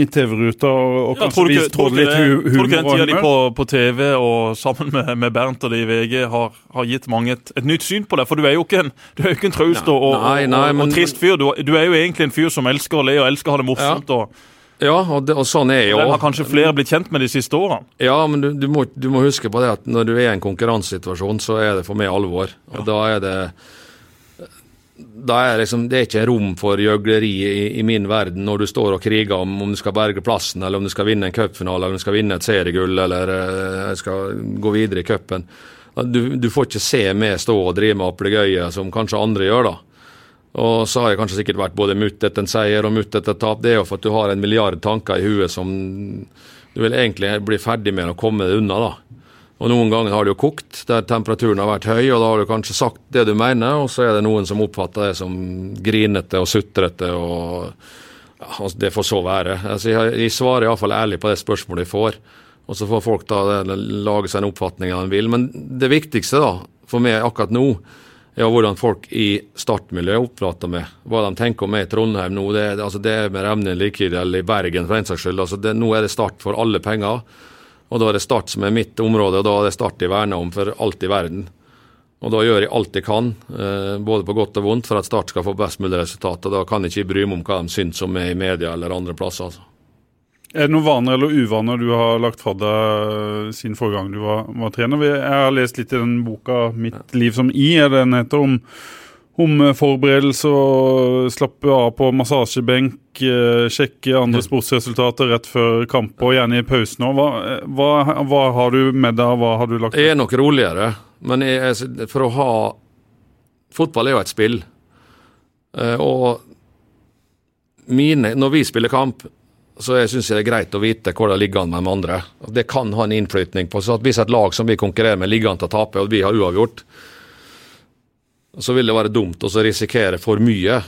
i TV-ruta og, og ja, kanskje vist både litt hu humor Tror du ikke den tida de på, på, TV og sammen med, med Bernt og de i VG har, har gitt mange et, et, nytt syn på det? For du er jo ikke en, du er jo ikke en traust og, og, og, trist fyr. Du, du, er jo egentlig en fyr som elsker å le og elsker å ha det morsomt. Ja. og ja, og, det, og sånn er jo Den har kanskje flere blitt kjent med de siste årene? Ja, men du, du, må, du, må, huske på det at når du er i en konkurransesituasjon, så er det for meg alvor. Og ja. da er det da er liksom, Det er ikke rom for gjøgleri i, i, min verden når du står og kriger om om du skal berge plassen, eller om du skal vinne en cupfinale, eller om du skal vinne et seriegull, eller uh, skal gå videre i cupen. Du, du, får ikke se meg stå og drive med opplegøye som kanskje andre gjør, da. Og så har jeg kanskje sikkert vært både mutt etter en seier og mutt etter et tap. Det er jo for at du har en milliard tanker i huet som du vil egentlig bli ferdig med å komme deg unna, da. Og noen ganger har det jo kokt, der temperaturen har vært høy, og da har du kanskje sagt det du mener, og så er det noen som oppfatter det som grinete og sutrete, og ja, altså, det får så være. Altså, jeg, jeg svarer iallfall ærlig på det spørsmålet jeg får, og så får folk da lage seg en oppfatning av de vil. Men det viktigste da, for meg akkurat nå, ja, hvordan folk i startmiljøet oppfatter meg. Hva de tenker om meg i Trondheim nå. Det, altså det er med Revne likegyldig, eller i Bergen for den saks skyld. Altså det, nå er det Start for alle penger. Og da er det Start som er mitt område, og da er det Start jeg verner om for alt i verden. Og da gjør jeg alt jeg kan, eh, både på godt og vondt, for at Start skal få best mulig resultat. Og da kan jeg ikke bry meg om hva de syns om meg i media eller andre plasser. altså. Er det noen vaner eller uvaner du har lagt fra deg siden forrige gang du var, var, trener? Jeg har lest litt i den boka 'Mitt liv som i', er den heter, om, om forberedelse og slappe av på massasjebenk, eh, sjekke andre sportsresultater rett før kamp og gjerne i pausen òg. Hva, hva, hva, har du med deg, hva har du lagt Jeg er nok roligere, men jeg, for å ha Fotball er jo et spill. Eh, og mine, når vi spiller kamp, så jeg syns det er greit å vite hvor det ligger an med de andre. Det kan ha en innflytning på så at Hvis et lag som vi konkurrerer med, ligger an til å tape, og vi har uavgjort, så vil det være dumt å risikere for mye.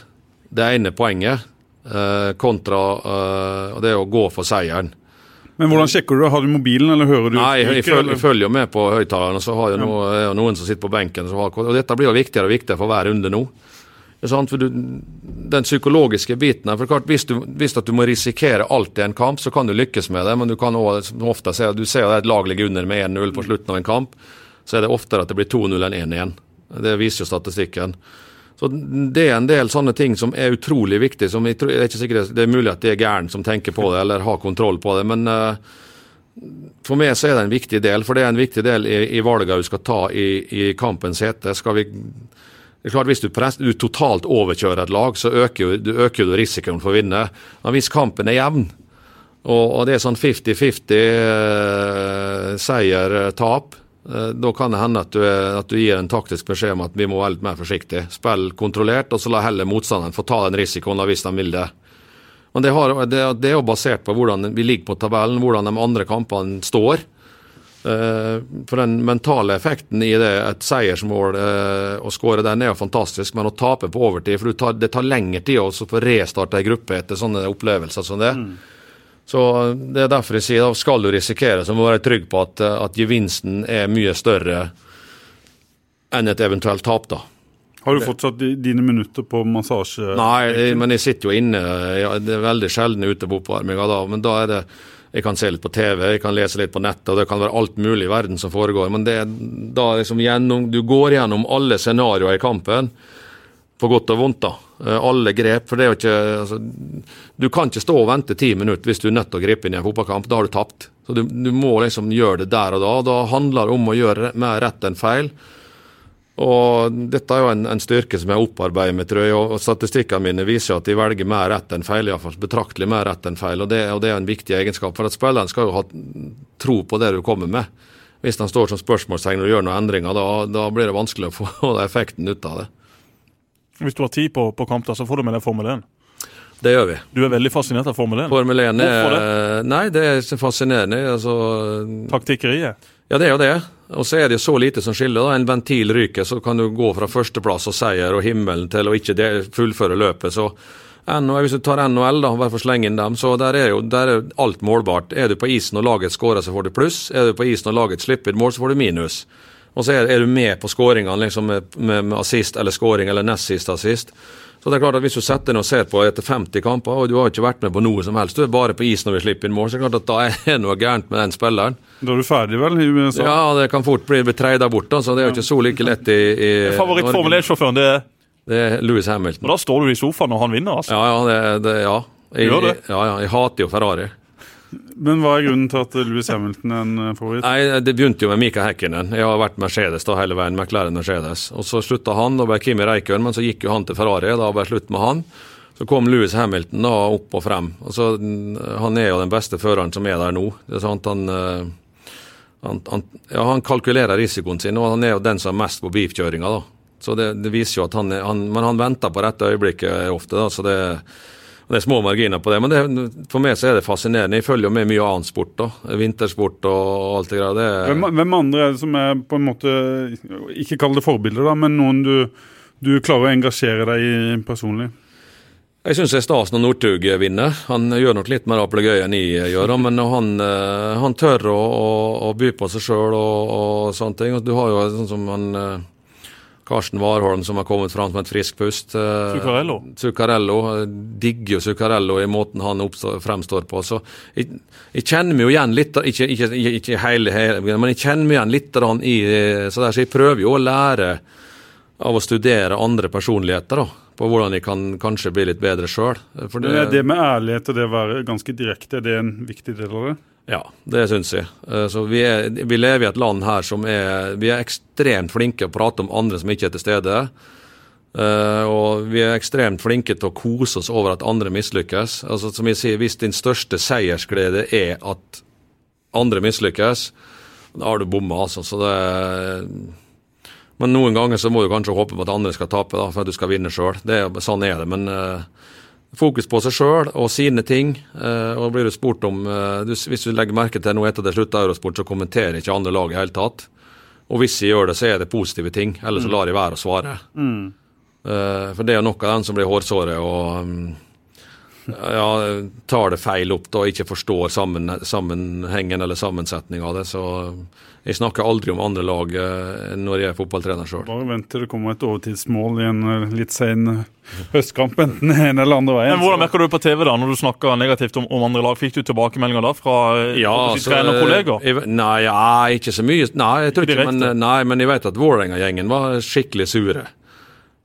Det ene poenget eh, kontra eh, det å gå for seieren. Men hvordan sjekker du det? Har du mobilen, eller hører du Nei, jeg, følger, jeg følger med på høyttalerne. Så har jeg noen, noen som sitter på benken. Har, og dette blir jo viktigere og viktigere for hver runde nå. For du, den psykologiske biten her, for klart, hvis, du, hvis du må risikere alt i en kamp, så kan du lykkes med det, men du kan også, ofte se du ser at et lag ligger under med 1-0 på slutten av en kamp, så er det oftere at det blir 2-0 enn 1-1. Det viser jo statistikken. Så Det er en del sånne ting som er utrolig viktig. som jeg, jeg er ikke sikker Det er mulig at det er gæren som tenker på det eller har kontroll på det, men uh, for meg så er det en viktig del. For det er en viktig del i, i valget du skal ta i, i kampens hete. Skal vi det er klart Hvis du, press, du totalt overkjører et lag, så øker du øker du risikoen for å vinne. Men hvis kampen er jevn, og, og det er sånn 50-50 eh, seier-tap, eh, da kan det hende at du, at du, gir en taktisk beskjed om at vi må være litt mer forsiktige. Spill kontrollert, og så la heller motstanderen få ta den risikoen hvis de vil det. Men det, har, det, det er jo basert på hvordan vi ligger på tabellen, hvordan de andre kampene står. Eh, for den mentale effekten i det, et seiersmål eh, å skåre den er jo fantastisk, men å tape på overtid for tar, Det tar lengre tid å få restarte ei gruppe etter sånne opplevelser som det. Mm. Så Det er derfor jeg sier da skal du risikere, så må du være trygg på at, at gevinsten er mye større enn et eventuelt tap. da. Har du fortsatt dine minutter på massasje? Nei, men jeg sitter jo inne. Det er veldig sjelden ute på oppvarminga da. Men da er det jeg kan se litt på TV, jeg kan lese litt på nettet, og det kan være alt mulig i verden som foregår. Men det er da liksom gjennom, du går gjennom alle scenarioer i kampen, på godt og vondt. da. Eh, alle grep. For det er jo ikke altså, Du kan ikke stå og vente ti minutter hvis du er nødt til å gripe inn i en fotballkamp. Da har du tapt. Så du, du må liksom gjøre det der og da. Da handler det om å gjøre mer rett enn feil. Og Dette er jo en, en styrke som jeg opparbeider meg, tror jeg. og Statistikkene mine viser at de velger mer rett enn feil. I hvert fall betraktelig mer rett enn feil. og det, og det, er en viktig egenskap. For at Spilleren skal jo ha tro på det du kommer med. Hvis han står som spørsmålstegn og gjør noen endringer, da, da, blir det vanskelig å få effekten ut av det. Hvis du har tid på, på kamp, da, så får du med deg Formel 1? Det gjør vi. Du er veldig fascinert av Formel 1? Formel 1 er, Hvorfor det? Nei, det er fascinerende. Altså, Taktikkeriet? Ja, det er jo det. Og så er det så lite som skiller. da. En ventil ryker, så kan du gå fra førsteplass og seier og himmelen til å ikke fullføre løpet. så Hvis du tar NHL, da, bare for å slenge inn dem, så der er jo der er alt målbart. Er du på isen og laget scorer, så får du pluss. Er du på isen og laget slipper mål, så får du minus. Og så er, er du med på skåringene liksom med, med, assist eller scoring eller nest sist assist. Så det er klart at Hvis du setter deg og ser på etter 50 kamper, og du har ikke vært med på noe som helst, du er bare på is når vi slipper inn mål, så er det klart at da er det noe gærent med den spilleren. Da er du ferdig, vel? i USA? Ja, det kan fort bli treida bort. så Det er jo ikke så like lett i, i Favoritt-Formel 1-sjåføren, det er Det er Louis Hamilton. Og Da står du i sofaen når han vinner, altså? Ja, ja. Det, det, ja. Jeg, jeg. Ja, ja, jeg hater jo Ferrari. Men hva er grunnen til at Louis Hamilton er en eh, favoritt? Nei, Det begynte jo med Mika Häkkinen. Jeg har vært Mercedes da hele veien. McLaren Mercedes. Og Så slutta han, da ble Kimi Reikön, men så gikk jo han til Ferrari. Da ble det slutt med han. Så kom Louis Hamilton da opp og frem. Altså, han er jo den beste føreren som er der nå. Det er sant, han, eh, han, han, ja, han kalkulerer risikoen sin, og han er jo den som er mest på beefkjøringa. Så det, det, viser jo at han, han Men han venter på rette øyeblikket ofte. da, så det det er små marginer på det, men det, for meg så er det fascinerende. Jeg følger jo med mye annen sport. da, Vintersport og alt det greia. Hvem, hvem, andre det som er på en måte Ikke kall det forbilder, da, men noen du, du klarer å engasjere deg i personlig? Jeg syns det er stas når Northug vinner. Han gjør nok litt mer aplegøy enn jeg gjør. Men han, eh, han tør å, å, å, by på seg sjøl og, og, sånne ting. Du har jo sånn som han eh, Karsten Warholm som har kommet fram som et frisk pust. Eh, Zuccarello. Zuccarello. Digger jo Zuccarello i måten han oppstår, fremstår på. Så jeg, jeg, kjenner meg jo igjen litt Ikke, ikke, ikke hele, hele, men jeg kjenner meg igjen litt i så, der, så jeg prøver jo å lære av å studere andre personligheter. da, På hvordan jeg kan kanskje bli litt bedre sjøl. Det, det med ærlighet og det å være ganske direkte, er det en viktig del av det? Ja, det syns jeg. Eh, så vi, er, vi, lever i et land her som er Vi er ekstremt flinke å prate om andre som ikke er til stede. Uh, og vi er ekstremt flinke til å kose oss over at andre mislykkes. Altså, som jeg sier, Hvis din største seiersglede er at andre mislykkes, da har du bomma. Altså. Så det, men noen ganger så må du kanskje håpe på at andre skal tape da, for at du skal vinne sjøl. Sånn er det. Men uh, fokus på seg sjøl og sine ting. Eh, og blir du spurt om eh, Hvis du legger merke til nå etter det slutta Eurosport, så kommenterer ikke andre lag i hele tatt. Og hvis de gjør det, så er det positive ting. Ellers så lar de være å svare. Mm. Eh, for det er jo nok av dem som blir hårsåre og mm, ja, tar det feil opp da, og ikke forstår sammen, sammenhengen eller sammensetningen av det. Så jeg snakker aldri om andre lag eh, når jeg er fotballtrener sjøl. Bare vent til det kommer et overtidsmål i en eh, litt sen eh, høstkamp, enten en eller andre veien. Men Hvordan merker du på TV da, når du snakker negativt om, om andre lag? Fikk du tilbakemeldinger da fra ja, altså, kollega? Nei, ja, ikke så mye. Nei, jeg tror ikke, men, nei, men jeg vet at Vålerenga-gjengen var skikkelig sure.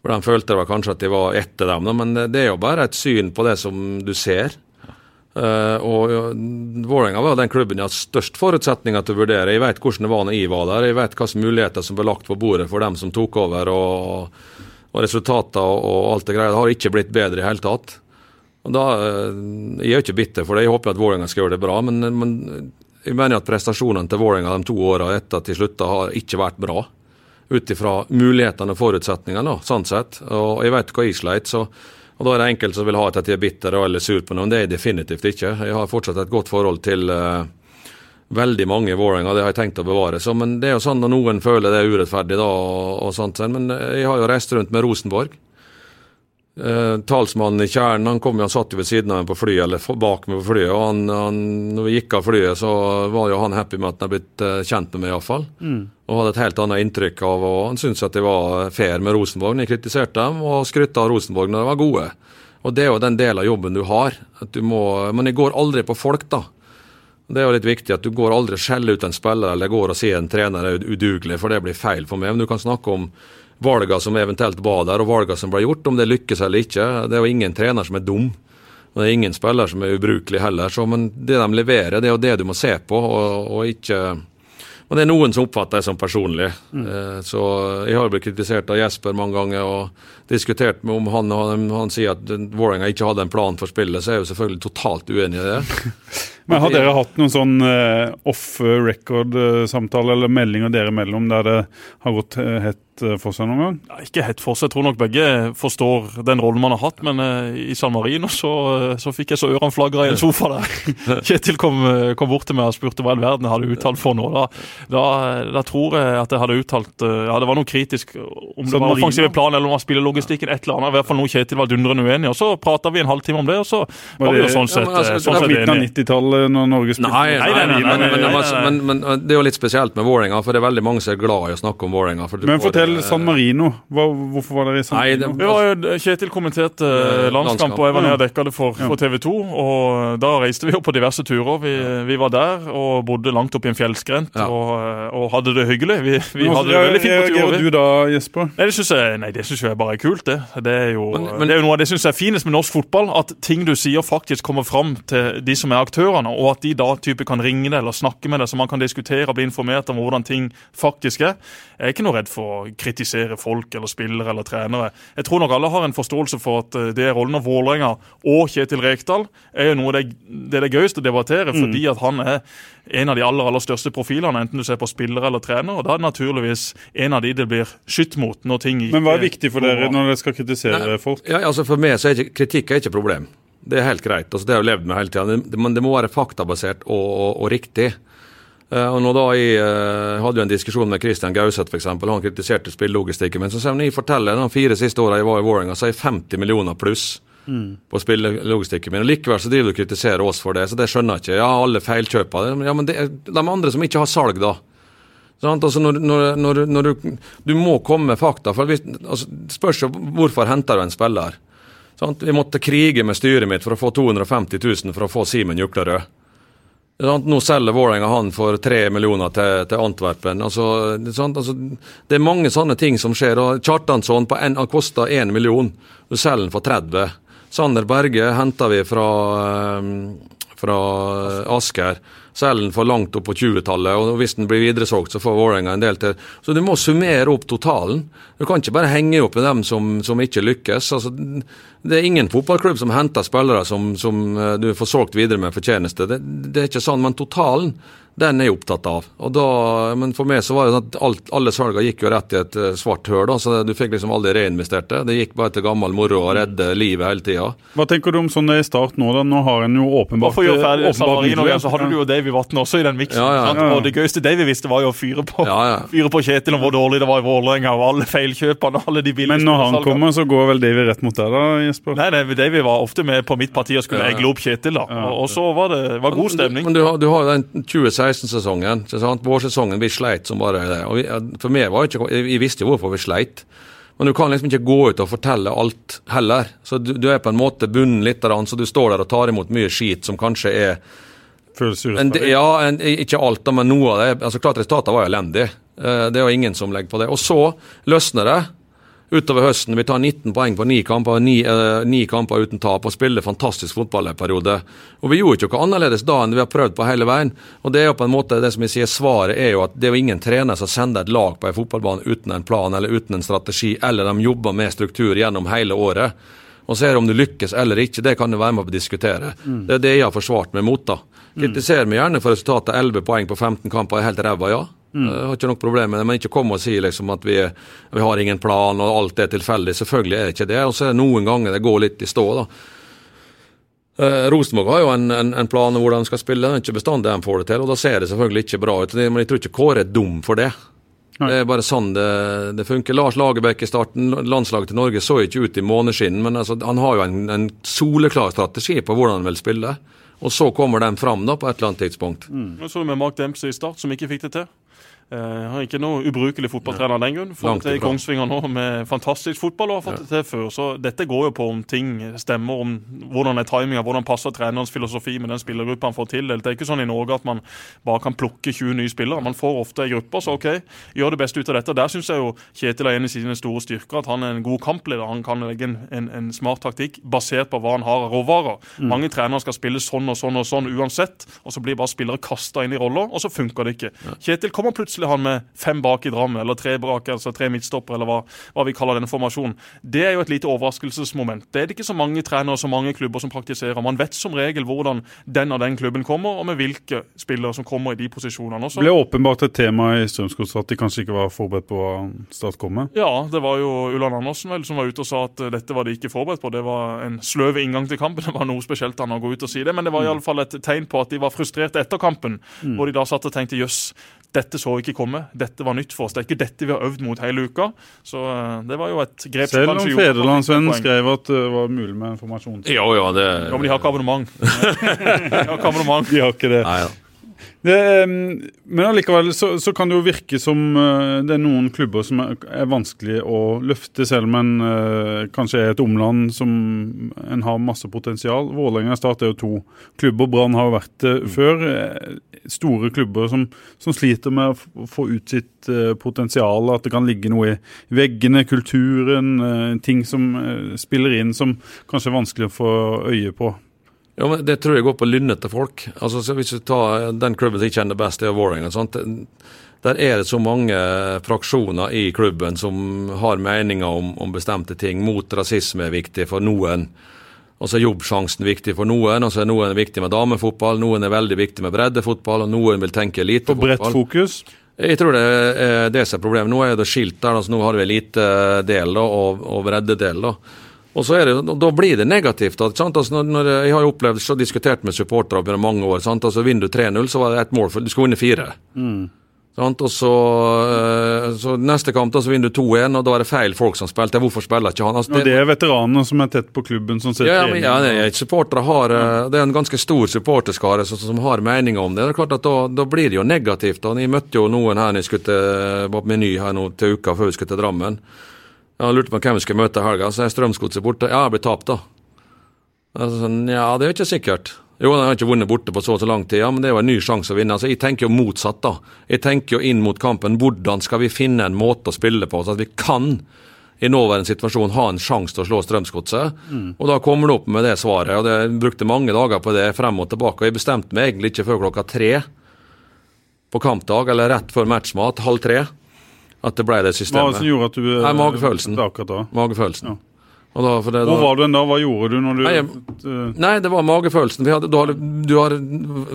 For De følte det kanskje at de var etter dem, men det er jo bare et syn på det som du ser. Uh, og Vålerenga var den klubben jeg har størst forutsetninger til å vurdere. Jeg vet hvordan det var når jeg var der. Jeg vet hvilke muligheter som ble lagt på bordet for dem som tok over. Og, og resultater og, alt det greia. Det har ikke blitt bedre i hele tatt. Og da, uh, Jeg er ikke bitter for det. Jeg håper at Vålerenga skal gjøre det bra. Men, men jeg mener at prestasjonene til Vålerenga de to åra etter at de slutta, har ikke vært bra. Ut ifra mulighetene og forutsetningene, sånn sett. Og jeg vet hva jeg sleit. så og Da er det enkelte som vil ha at jeg er bitter eller sur på noe, men det er jeg definitivt ikke. Jeg har fortsatt et godt forhold til uh, veldig mange i Vålerenga, det har jeg tenkt å bevare. Så, men det er jo sånn når noen føler det er urettferdig, da, og, og sånt. Men jeg har jo reist rundt med Rosenborg. Uh, talsmannen i Tjern han han satt jo ved siden av meg på flyet, eller bak meg på flyet. og han, han, når vi gikk av flyet, så var jo han happy med at han hadde blitt uh, kjent med meg, iallfall. Mm. Og hadde et helt annet inntrykk av og Han syntes at det var fair med Rosenborg når jeg kritiserte dem, og skrytte av Rosenborg når de var gode. Og Det er jo den delen av jobben du har. at du må, Men jeg går aldri på folk, da. Det er jo litt viktig at du går aldri skjeller ut en spiller eller går og sier en trener er udugelig, for det blir feil for meg. Men du kan snakke om valgene som eventuelt var der, og valgene som ble gjort, om det lykkes eller ikke. Det er jo ingen trener som er dum. Og det er ingen spiller som er ubrukelig heller. Så, men det de leverer, det er jo det du må se på, og, og ikke og det er noen som oppfatter det som personlig. Mm. Eh, så jeg har blitt kritisert av Jesper mange ganger og diskutert med om han, han, han sier at Vålerenga ikke hadde en plan for spillet, så er jeg jo selvfølgelig totalt uenig i det. Men Har dere hatt noen sånn uh, off record-samtale eller meldinger dere imellom der det har gått hett for seg noen gang? Ja, ikke hett for seg. Jeg tror nok begge forstår den rollen man har hatt. Men uh, i San Marino så, så fikk jeg så ørene flagra i en sofa der. Kjetil kom, kom, bort til meg og spurte hva i all verden jeg hadde uttalt for noe. Da, da, da, tror jeg at jeg hadde uttalt uh, Ja, det var noe kritisk. Om det var offensive plan eller om det spillelogistikken, et eller annet. I hvert fall noe Kjetil var dundrende uenig Og så prata vi en halvtime om det, og så var, var vi jo sånn sett, ja, altså, sånn sett enige når Norge spilte Nei, nei, nei, men, men, det er jo litt spesielt med Vålerenga, for det er veldig mange som er glad i å snakke om Vålerenga. Men fortell San Marino. Hva, hvorfor var dere i San Marino? Det, var jo, Kjetil kommenterte landskamp, og jeg var nede og dekka det for, for TV 2. Og da reiste vi jo på diverse turer. Vi, vi var der og bodde langt oppe i en fjellskrent og, og, hadde det hyggelig. Vi, vi hadde det veldig fint på turer. du da, Jesper? Nei, det syns jeg, nei, det synes jeg bare er kult, det. Det er jo, men, men, det er jo noe av det syns jeg er finest med norsk fotball. At ting du sier faktisk kommer fram til de som er aktørene, og at de da type kan ringe deg eller snakke med deg, så man kan diskutere og bli informert om hvordan ting faktisk er. Jeg er ikke noe redd for å kritisere folk eller spillere eller trenere. Jeg tror nok alle har en forståelse for at eh, det er rollen av Vålerenga og Kjetil Rekdal er jo noe det, det er det gøyeste å debattere, mm. fordi at han er en av de aller aller største profilene, enten du ser på spillere eller trener. og Da er det naturligvis en av de det blir skytt mot når ting ikke Men hva er viktig for dere når dere skal kritisere Nei, folk? Ja, altså For meg så er ikke, kritikk er ikke problem. Det er helt greit. altså Det har jeg levd med hele tida. Men det må være faktabasert og, og, og riktig. Uh, og nå da Jeg uh, hadde jo en diskusjon med Christian Gauseth, f.eks. Han kritiserte spillelogistikken. min. så sier han jeg forteller de fire siste åra jeg var i Vålerenga, så er jeg 50 millioner pluss mm. på spillelogistikken min. og Likevel så driver du og kritiserer oss for det, så det skjønner jeg ikke. Ja, alle feilkjøper. Ja, men det er de andre som ikke har salg, da. Altså når, når, når, du, du, må komme med fakta. for hvis, altså, Spørs hvorfor henter du en spiller. Sant? Vi måtte krige med styret mitt for å få 250 000 for å få Simen Juklerød. Nå selger Vålerenga han for tre millioner til, til Antwerpen. Altså, altså, det er mange sånne ting som skjer. og Kjartansson på en, han koster én million, du selger den for 30. Sander Berge henter vi fra, ehm, fra Asker. Selger for langt opp på 20-tallet, og hvis den blir videresolgt, så får Vålerenga en del til. Så du må summere opp totalen. Du kan ikke bare henge opp med dem som, som ikke lykkes. Altså, det er ingen fotballklubb som henter spillere som, som eh, du får solgt videre med fortjeneste. Det, det er ikke sånn, men totalen den er jeg opptatt av. Og da, men for meg så var det sånn at alt, alle salgene gikk jo rett i et uh, svart høl. da, så Du fikk liksom aldri reinvestert det. Det gikk bare til gammel moro og redde livet hele tida. Hva tenker du om sånn det er i start nå? da? Nå har en jo åpenbart for å gjøre ferdig åpenbart San igjen, så hadde du jo Davy Vatn også i den miksen. Ja, ja. ja. Og det gøyeste Davy visste, var jo å fyre på, Ja, ja. fyre på Kjetil om hvor dårlig det var i Vålerenga, og alle feilkjøpene og alle de billige Men når han salgene. kommer, så går vel Davy rett mot deg, da, Jesper? Nei, nei, Davy var ofte med på mitt parti og skulle Ja. egle opp Kjetil, da. Og, og så var det var god stemning. Men du, du har jo den 2016-sesongen. ikke sant? Vårsesongen vi sleit som bare det. Og vi, for meg var det ikke, jeg, visste jo hvorfor vi sleit. Men du kan liksom ikke gå ut og fortelle alt heller. Så du, du er på en måte bunnen litt, grann, så du står der og tar imot mye skit som kanskje er Føles urettferdig. Ja, en, ikke alt, men noe av det. altså Klart resultatet var elendig. Eh, Det er jo ingen som legger på det. Og så løsner det utover høsten. Vi tar 19 poeng på ni kamper, ni, eh, ni kamper uten tap og spiller fantastisk fotball en periode. Og vi gjorde ikke noe annerledes da enn vi har prøvd på hele veien. Og det er jo på en måte det som jeg sier, svaret er jo at det er jo ingen trener som sender et lag på en fotballbane uten en plan eller uten en strategi, eller de jobber med struktur gjennom hele året. Og så er det om du lykkes eller ikke, det kan du være med på å diskutere. Det er det jeg har forsvart meg mot. da. Kritiser meg gjerne for resultatet 11 poeng på 15 kamper er helt ræva, ja. Jeg har ikke noe problem med det, men ikke kom og si liksom at vi, vi har ingen plan og alt er tilfeldig. Selvfølgelig er det ikke det. Og så er det noen ganger det går litt i stå. da. Eh, Rosenborg har jo en, en, en plan om hvordan de skal spille, det er ikke bestandig de får det til. og Da ser det selvfølgelig ikke bra ut. Men jeg tror ikke Kåre er dum for det. Nei. Det er bare sånn det, det funker. Lars Lagerbäck i starten, landslaget til Norge så ikke ut i måneskinn, men altså, han har jo en, en soleklar strategi på hvordan han vil spille. Og så kommer den fram da på et eller annet tidspunkt. Jeg så med Mark Dempsey i start, som ikke fikk det til. Eh, har ikke noe ubrukelig fotballtrener av den grunn. Fått Langt det til i. Kongsvinger nå med fantastisk fotball og har fått det til før. Så dette går jo på om ting stemmer, om hvordan er timinga, hvordan passer trenerens filosofi med den spillergruppa han får tildelt. Det er ikke sånn i Norge at man bare kan plukke 20 nye spillere. Man får ofte ei gruppe, så OK, gjør det beste ut av dette. Der syns jeg jo Kjetil er en i sine store styrker, at han er en god kampleder. Han kan legge en, en, en smart taktikk basert på hva han har av råvarer. Mange trenere skal spille sånn og sånn og sånn uansett, og så blir bare spillere kasta inn i roller, og så funker det ikke. Kjetil kommer plutselig han med fem bak i Drammen, eller tre bak, altså tre midtstopper, eller hva, hva vi kaller denne formasjonen. Det er jo et lite overraskelsesmoment. Det er det ikke så mange trenere og så mange klubber som praktiserer. Man vet som regel hvordan den og den klubben kommer, og med hvilke spillere som kommer i de posisjonene. også. Det ble åpenbart et tema i Strømsgods at de kanskje ikke var forberedt på hva Start kom med. Ja, det var jo Ulland Andersen vel som var ute og sa at dette var de ikke forberedt på. Det var en sløv inngang til kampen. Det var noe spesielt han å gå ut og si det, men det var i alle fall et tegn på at de var frustrerte etter kampen. Hvor de da satt og tenkte jøss, dette så vi ikke komme. Dette var nytt for oss. Det er ikke dette vi har øvd mot hele uka. Så eh, det var jo et grep Selv om Federlandsvennen skrev at det var mulig med informasjon. Ja, ja, det Ja, men de har ikke abonnement. de har ikke abonnement. De har ikke det. Nei, ja. det ehm, men allikevel så, så kan det jo virke som eh, det er noen klubber som er, er vanskelig å løfte, selv om en eh, kanskje er et omland som en har masse potensial. Vålerenga og Start er jo to klubber. Brann har jo vært det før. Store klubber som, som sliter med å få ut sitt uh, potensial. At det kan ligge noe i veggene, kulturen, uh, ting som uh, spiller inn som kanskje er vanskelig å få øye på. Ja, men Det tror jeg går på lynnete folk. Altså, så Hvis vi tar den klubben som jeg kjenner best, det er Vålerenga. Der er det så mange fraksjoner i klubben som har meninger om, om bestemte ting. Mot rasisme er viktig for noen. Og så er jobbsjansen viktig for noen. Og så er noen viktig med damefotball, noen er veldig viktig med breddefotball, og noen vil tenke På bredt fokus. Jeg tror det er det som er problemet. Nå er det skilt der, altså nå har vi elitedel og, og breddedel. Og så er det, Da blir det negativt. Altså når, når jeg har jo opplevd så diskutert med supportere gjennom mange år. sant? Altså Vinner du 3-0, så var det ett mål, for du skal vinne fire. Sant? Og så, eh, så Neste kamp da så vinner du 2-1, og da er det feil folk som spilte. Hvorfor spiller ikke han? Altså, Og det er veteranene som er tett på klubben, som ser ja, ja, men, ja, det er, supportere har, eh, det er en ganske stor supporterskare som, som har meninger om det. Det er klart at Da, da blir det jo negativt. og Jeg møtte jo noen her når jeg skulle til, Meny her nå til uka før vi skulle til Drammen. Jeg lurte på hvem vi skulle møte i helga, så er Strømsgodset borte. Ja, jeg blir tapt, da. Altså, sånn, ja, det er jo ikke sikkert. Jo, de har ikke vunnet borte på så og så lang tid, ja, men det er jo en ny sjanse å vinne. Altså, Jeg tenker jo motsatt, da. Jeg tenker jo inn mot kampen. Hvordan skal vi finne en måte å spille på, så at vi kan i nåværende situasjon ha en sjanse til å slå Strømsgodset. Og da kommer du opp med det svaret. og Jeg brukte mange dager på det frem og tilbake. og Jeg bestemte meg egentlig ikke før klokka tre på kampdag, eller rett før matchmat, halv tre, at det ble det systemet. Hva var det som gjorde at du eh, Nei, magefølelsen. det akkurat da? Magefølelsen. Ja. Og da, det, Hvor var du da? Hva gjorde du når du Nei, jeg- eh, nei, det var magefølelsen. Vi hadde, du, har, du har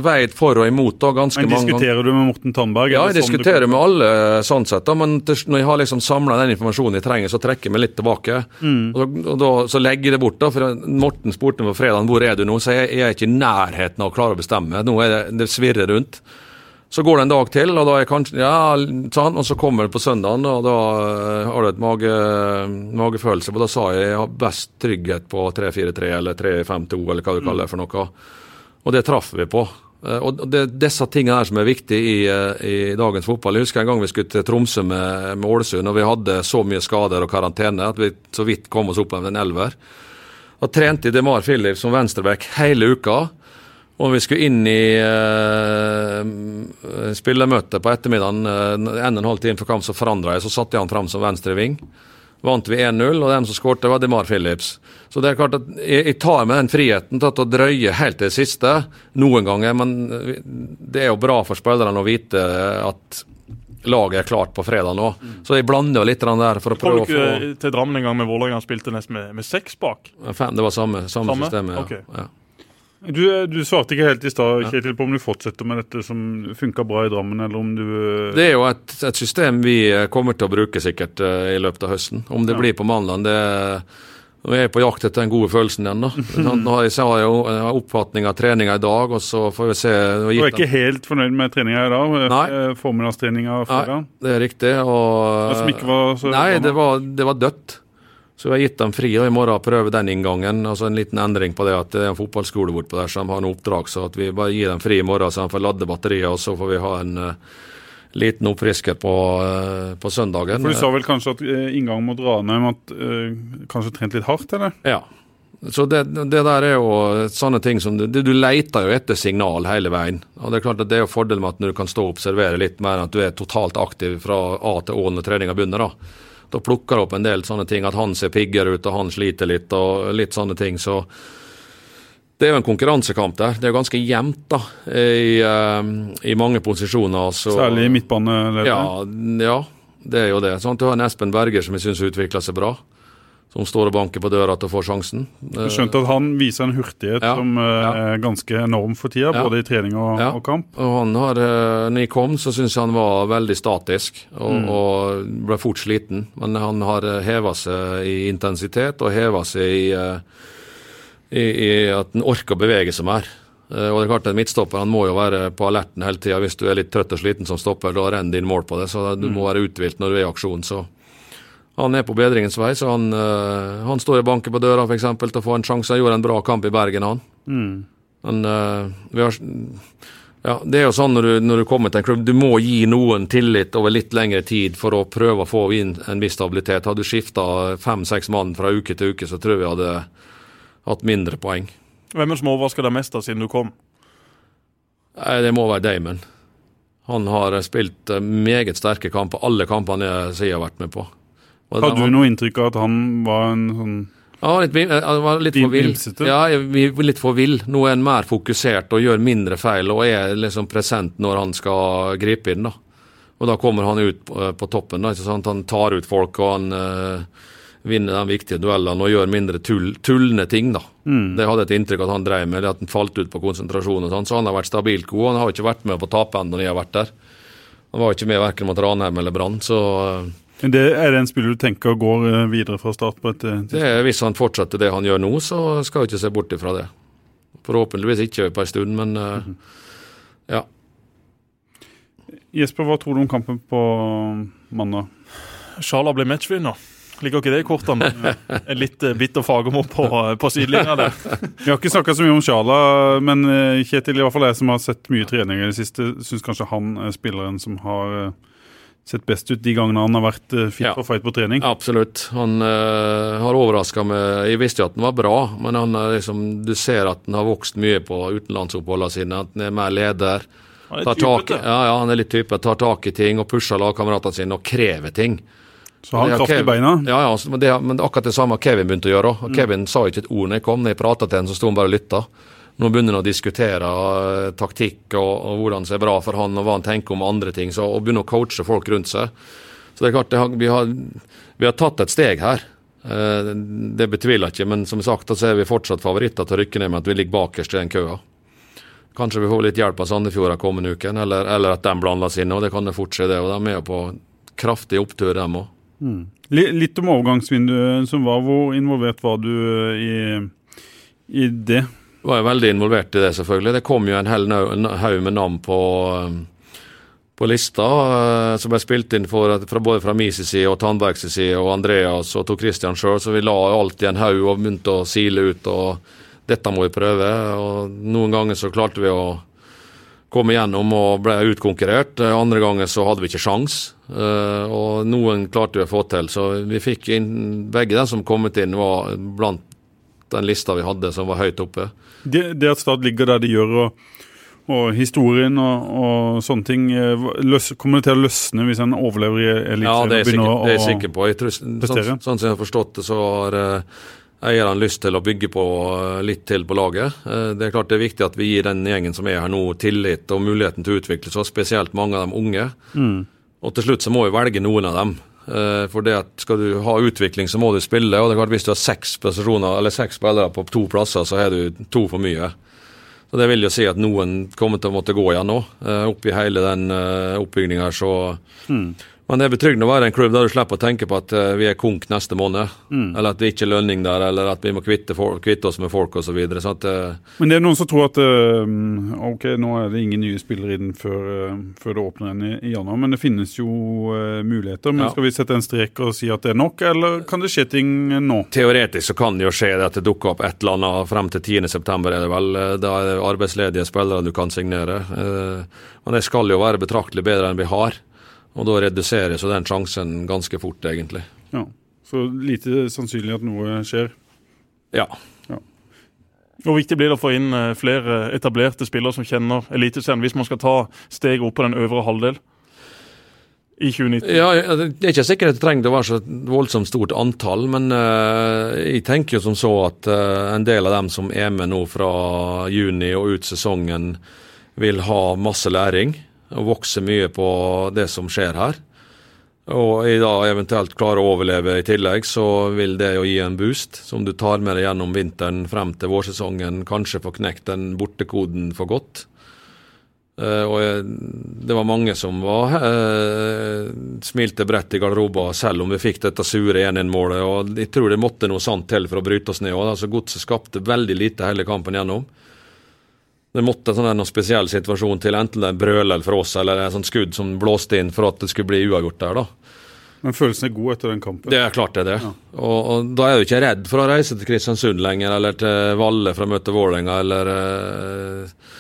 veid for og imot da, ganske Men mange ganger. diskuterer du med Morten Tandberg? Ja, jeg diskuterer med alle sånn sett, da, men til, når jeg har liksom samla den informasjonen jeg trenger, så trekker jeg meg litt tilbake. Mm. Og, og da, Så legger jeg det bort. da, for Morten spurte meg på fredag hvor er du nå, så jeg, jeg er ikke i nærheten av å klare å bestemme. Nå er det, det svirrer rundt. Så går det en dag til, og da er kanskje, ja, sånn, og så kommer det på søndagen, og da eh, har du et mage, magefølelse. Og da sa jeg jeg har best trygghet på 3-4-3 eller 3-5-2 eller hva du kaller det for noe. Og det traff vi på. Eh, Og det disse tingene her som er viktige i, eh, i dagens fotball. Jeg husker en gang vi skulle til Tromsø med, med Ålesund, og vi hadde så mye skader og karantene at vi så vidt kom oss opp med en elver. Da trente jeg Demar Philip som venstreback hele uka. Og vi skulle inn i uh, spillermøtet på ettermiddagen, Uh, en og en halv time før kamp, så forandra jeg. Så satte jeg han fram som venstre ving. Vant vi 1-0, og dem som skårte, var Demar Phillips. Så det er klart at jeg, jeg tar meg den friheten til å drøye helt til det siste noen ganger, men det er jo bra for spillerne å vite at laget er klart på fredag nå. Så jeg blander litt der for å prøve å få få ikke til Drammen en gang med Vålerenga spilte nesten med, med seks bak? Fem, det var samme, samme, Samme? systemet. Ja. Ok. Ja. Du, du svarte ikke helt i stad Kjetil, på om du fortsetter med dette som funka bra i Drammen, eller om du eh, Det er jo et, et system vi eh, kommer til å bruke sikkert eh, i løpet av høsten. Om det Ja. blir på mandag, det Nå er jeg på jakt etter den gode følelsen igjen. da. Nå har jeg, så har jeg oppfatning av treninga i dag, og så får vi se. Du er ikke helt fornøyd med treninga i dag? eh, Nei. eh, Formiddagstreninga Nei, det er riktig. Og, Som ikke var så Nei, det var, det var dødt. Så vi har gitt dem fri, og i morgen prøver den inngangen. altså En liten endring på det at det er en fotballskole bortpå der, de har noe oppdrag. Så at vi bare gir dem fri i morgen, så de får lade batteriet, og så får vi ha en uh, liten oppfrisker på, uh, på søndagen. For Du sa vel kanskje at uh, inngangen mot Ranheim at kanskje trent litt hardt, eller? Ja. Så det, det der er jo sånne ting som du, du leter jo etter signal hele veien. Og Det er klart at det er jo fordelen med at du kan stå og observere litt mer enn at du er totalt aktiv fra A til Å når treninga begynner. Da Da plukker opp en del sånne ting, at han ser piggere ut og han sliter litt og litt sånne ting. Så det er jo en konkurransekamp der. Det er jo ganske jevnt da, i, eh, i mange posisjoner. Så, Særlig midtbanelederen. ja, ja, det er jo det. Sånn, at du har en Espen Berger som jeg syns utvikler seg bra. Som står og banker på døra til å få sjansen. Du skjønte at han viser en hurtighet Ja, som eh, ja. er ganske enorm for tida, Ja. både i trening og, og kamp. Og han har, eh, når jeg kom, så syns jeg han var veldig statisk og, Mm. og ble fort sliten. Men han har heva seg i intensitet og heva seg i, eh, i, i at han orker å bevege seg mer. Eh, Og det er klart En midtstopper han må jo være på alerten hele tida. Hvis du er litt trøtt og sliten som stopper, da renner din mål på det. Så du må være uthvilt når du er i aksjon. Så han er på bedringens vei. Så han, uh, han står i banker på døra for eksempel, til å få en sjanse. Han gjorde en bra kamp i Bergen, han. Mm. Men uh, har, ja, det er jo sånn når du, når du kommer til en klubb, du må gi noen tillit over litt lengre tid for å prøve å få inn en viss stabilitet. Hadde du skifta fem-seks mann fra uke til uke, så tror jeg vi hadde hatt mindre poeng. Hvem er det som overrasker deg mest da, siden du kom? Nei, Det må være Damon. Han har spilt eh, meget sterke kamper, alle kampene jeg jeg har vært med på. Hadde du noe inntrykk av at han var en sånn Ja, litt, eh, var litt for vill. Ja, litt for vill. Nå er han mer fokusert og gjør mindre feil og er liksom present når han skal gripe inn. da. Og da kommer han ut på, på toppen. da, ikke sant? Han tar ut folk og han eh, vinner de viktige duellene og gjør mindre tull, tullende ting. da. Mm. Det hadde et inntrykk at han drev med, det at han falt ut på konsentrasjon. og sånn, Så han har vært stabilt god. Han har ikke vært med på tapeenden når jeg har vært der. Han var ikke med verken mot Ranheim eller Brann. så... eh, Men det Er det en spiller du tenker går eh, videre fra start på et eh, Det er, hvis han fortsetter det han gjør nå, så skal vi ikke se bort ifra det. Forhåpentligvis ikke på en stund, men eh, ja. Jesper, hva tror du om kampen på mandag? Sjala ble matchvinner. Liker ikke det i kortene? En litt eh, bitter Fagermo på, på sidelinja der. Vi har ikke snakka så mye om Sjala, men eh, Kjetil, i hvert fall jeg som har sett mye trening i det siste, syns kanskje han er spilleren som har eh, sett best ut de gangene han har vært eh, fit Ja. for fight på trening. Absolutt. Han uh, har overraska meg. Jeg visste jo at han var bra, men han er liksom, du ser at han har vokst mye på utenlandsoppholdene sine. At han er mer leder. Han er Tar tak, ja, ja, han er litt type. Tar tak i ting og pusher lagkameratene sine og krever ting. Så har han kraft i beina? Ja, ja men, det, men akkurat det samme har Kevin begynt å gjøre. Og mm. Kevin sa ikke et ord når jeg kom. Når jeg prata til ham, så sto han bare og lytta. Nå begynner han å diskutere uh, taktikk og, og, hvordan det er bra for han, og hva han tenker om andre ting. Så, og begynner å coache folk rundt seg. Så det er klart, det har, vi, har, vi, har, tatt et steg her. Uh, det betviler jeg ikke, men som sagt så er vi fortsatt favoritter til å rykke ned med at vi ligger bakerst i den køa. Kanskje vi får litt hjelp av Sandefjord kommende uken, eller, eller, at de blander inn. og Det kan det skje, det. og De er med på kraftig opptur, dem òg. Mm. Litt om overgangsvinduet som var. Hvor involvert var du eh, i, i det? Var veldig involvert i det, selvfølgelig. Det kom jo en hel haug med navn på, eh, på lista, eh, som ble spilt inn for, fra, både fra min side og Tandbergs side og Andreas og Tor Christian sjøl, så vi la alt i en haug og begynte å sile ut. og Dette må vi prøve. og Noen ganger så klarte vi å komme igjennom og ble utkonkurrert. Andre ganger så hadde vi ikke sjans, eh, og noen klarte vi å få til. Så vi fikk inn Begge de som kommet inn, var blant den lista vi hadde som var høyt oppe. Det, det at Stad ligger der de gjør, og, og historien og, og, sånne ting, eh, løs, kommer det til å løsne hvis en overlever i Eliteserien? Ja, det er, sikker, det er jeg sikker på. Jeg tror, sånn, sånn, som jeg har forstått det, så har uh, eierne lyst til å bygge på eh, litt til på laget. Eh, det er klart det er viktig at vi gir den gjengen som er her nå tillit og muligheten til å utvikle seg, spesielt mange av de unge. Mm. Og til slutt så må vi velge noen av dem. Eh, for det at skal du ha utvikling, så må du spille. og det er klart Hvis du har seks eller seks spillere på to plasser, så har du to for mye. Så Det vil jo si at noen kommer til å måtte gå igjen nå. Oppi hele den oppbygninga så mm. Men det er betryggende å være i en klubb der du slipper å tenke på at uh, vi er konk neste måned. Mm. Eller at det ikke er lønning der, eller at vi må kvitte, for, kvitte oss med folk osv. så eh, Men det er noen som tror at uh, ok, nå er det ingen nye spillere inn før, før det åpner igjen i, i, januar. Men det finnes jo muligheter. Men ja. Skal vi sette en strek og si at det er nok, eller kan det skje ting nå? Teoretisk så kan det jo skje at det dukker opp et eller annet frem til 10.9, er det vel. Da er det arbeidsledige spillere du kan signere. Men det skal jo være betraktelig bedre enn vi har. Og da reduseres jo den sjansen ganske fort, egentlig. Ja, Så lite sannsynlig at noe skjer? Ja. ja. Hvor viktig blir det å få inn eh, flere etablerte spillere som kjenner Eliteserien, hvis man skal ta steget opp på den øvre halvdel? I 2019? Ja, Det er ikke sikkert det trenger å være så voldsomt stort antall, men uh, jeg tenker jo som så at uh, en del av dem som er med nå fra juni og ut sesongen, vil ha masse læring og vokser mye på det som skjer her. Og i dag eventuelt klarer å overleve i tillegg, så vil det jo gi en boost som du tar med deg gjennom vinteren frem til vårsesongen. Kanskje får knekt den bortekoden for godt. Uh, og det var mange som var uh, smilte bredt i garderoben selv om vi fikk dette sure 1-1-målet. og Jeg tror det måtte noe sant til for å bryte oss ned. altså Godset skapte veldig lite hele kampen gjennom. Det måtte sånn en spesiell situasjon til, enten det er brøler for oss eller et sånt skudd som blåste inn for at det skulle bli uavgjort der. da. Men følelsen er god etter den kampen? Det er klart det er det. Ja. Og, og, Da er du ikke redd for å reise til Kristiansund lenger, eller til Valle for å møte Vålerenga, eller eh,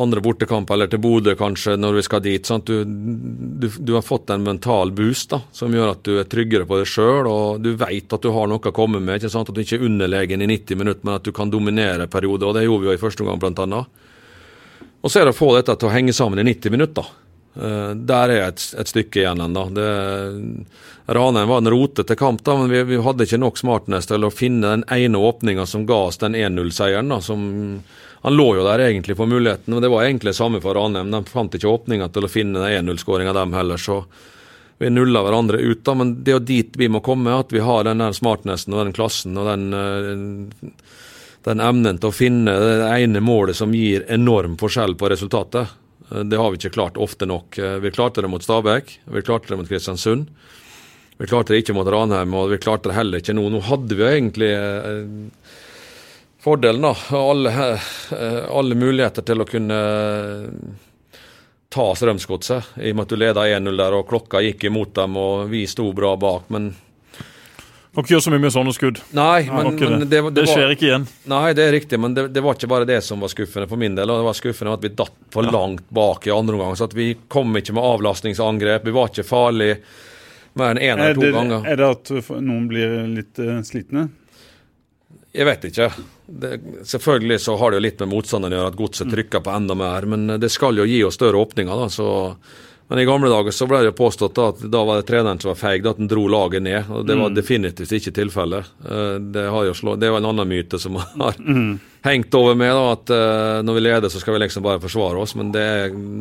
andre bortekamper, eller til Bodø kanskje, når vi skal dit. Du, du, du, har fått en mental boost da, som gjør at du er tryggere på deg sjøl, og du vet at du har noe å komme med. ikke sant? At du ikke er underlegen i 90 minutter, men at du kan dominere perioder. og Det gjorde vi jo i første omgang, blant annet. Og så er det å få dette til å henge sammen i 90 minutter. Uh, der er et, et stykke igjen ennå. Ranheim var en rotete kamp, da, men vi, vi, hadde ikke nok smartness til å finne den ene åpninga som ga oss den 1-0-seieren. Han lå jo der egentlig for muligheten, men det var egentlig det samme for Ranheim. De fant ikke åpninga til å finne den 1-0-skåringa, dem heller. så vi nulla hverandre ut, da, men det er jo dit vi må komme. At vi har den der smartnessen og den klassen og den uh, den evnen til å finne det ene målet som gir enorm forskjell på resultatet. Eh, det har vi ikke klart ofte nok. Eh, vi klarte det mot Stabæk, vi klarte det mot Kristiansund. Vi klarte det ikke mot Ranheim, og vi klarte det heller ikke nå. Nå hadde vi egentlig eh, fordelen, da. Alle, alle muligheter til å kunne ta Strømsgodset, i og med at du leda 1-0 der og klokka gikk imot dem og vi sto bra bak. men dere gjør så mye med sånne skudd. Nei, men, men det, det, det, skjer ikke igjen. Nei, det er riktig, men det, var ikke bare det som var skuffende for min del. Det var skuffende at vi datt for ja. langt bak i andre omgang. Så at vi kom ikke med avlastningsangrep. Vi var ikke farlige mer enn én en eller to ganger. Er det at noen blir litt uh, slitne? Jeg vet ikke. selvfølgelig så har det jo litt med motstanderen å gjøre at godset mm. trykker på enda mer. Men det skal jo gi oss større åpninger. da, så Men i gamle dager så ble det påstått at da var det treneren som var feig, at han dro laget ned. og Det var mm. definitivt ikke tilfellet. Eh, det, det var en annen myte som har mm hengt over med da, at uh, når vi leder, så skal vi liksom bare forsvare oss. Men det,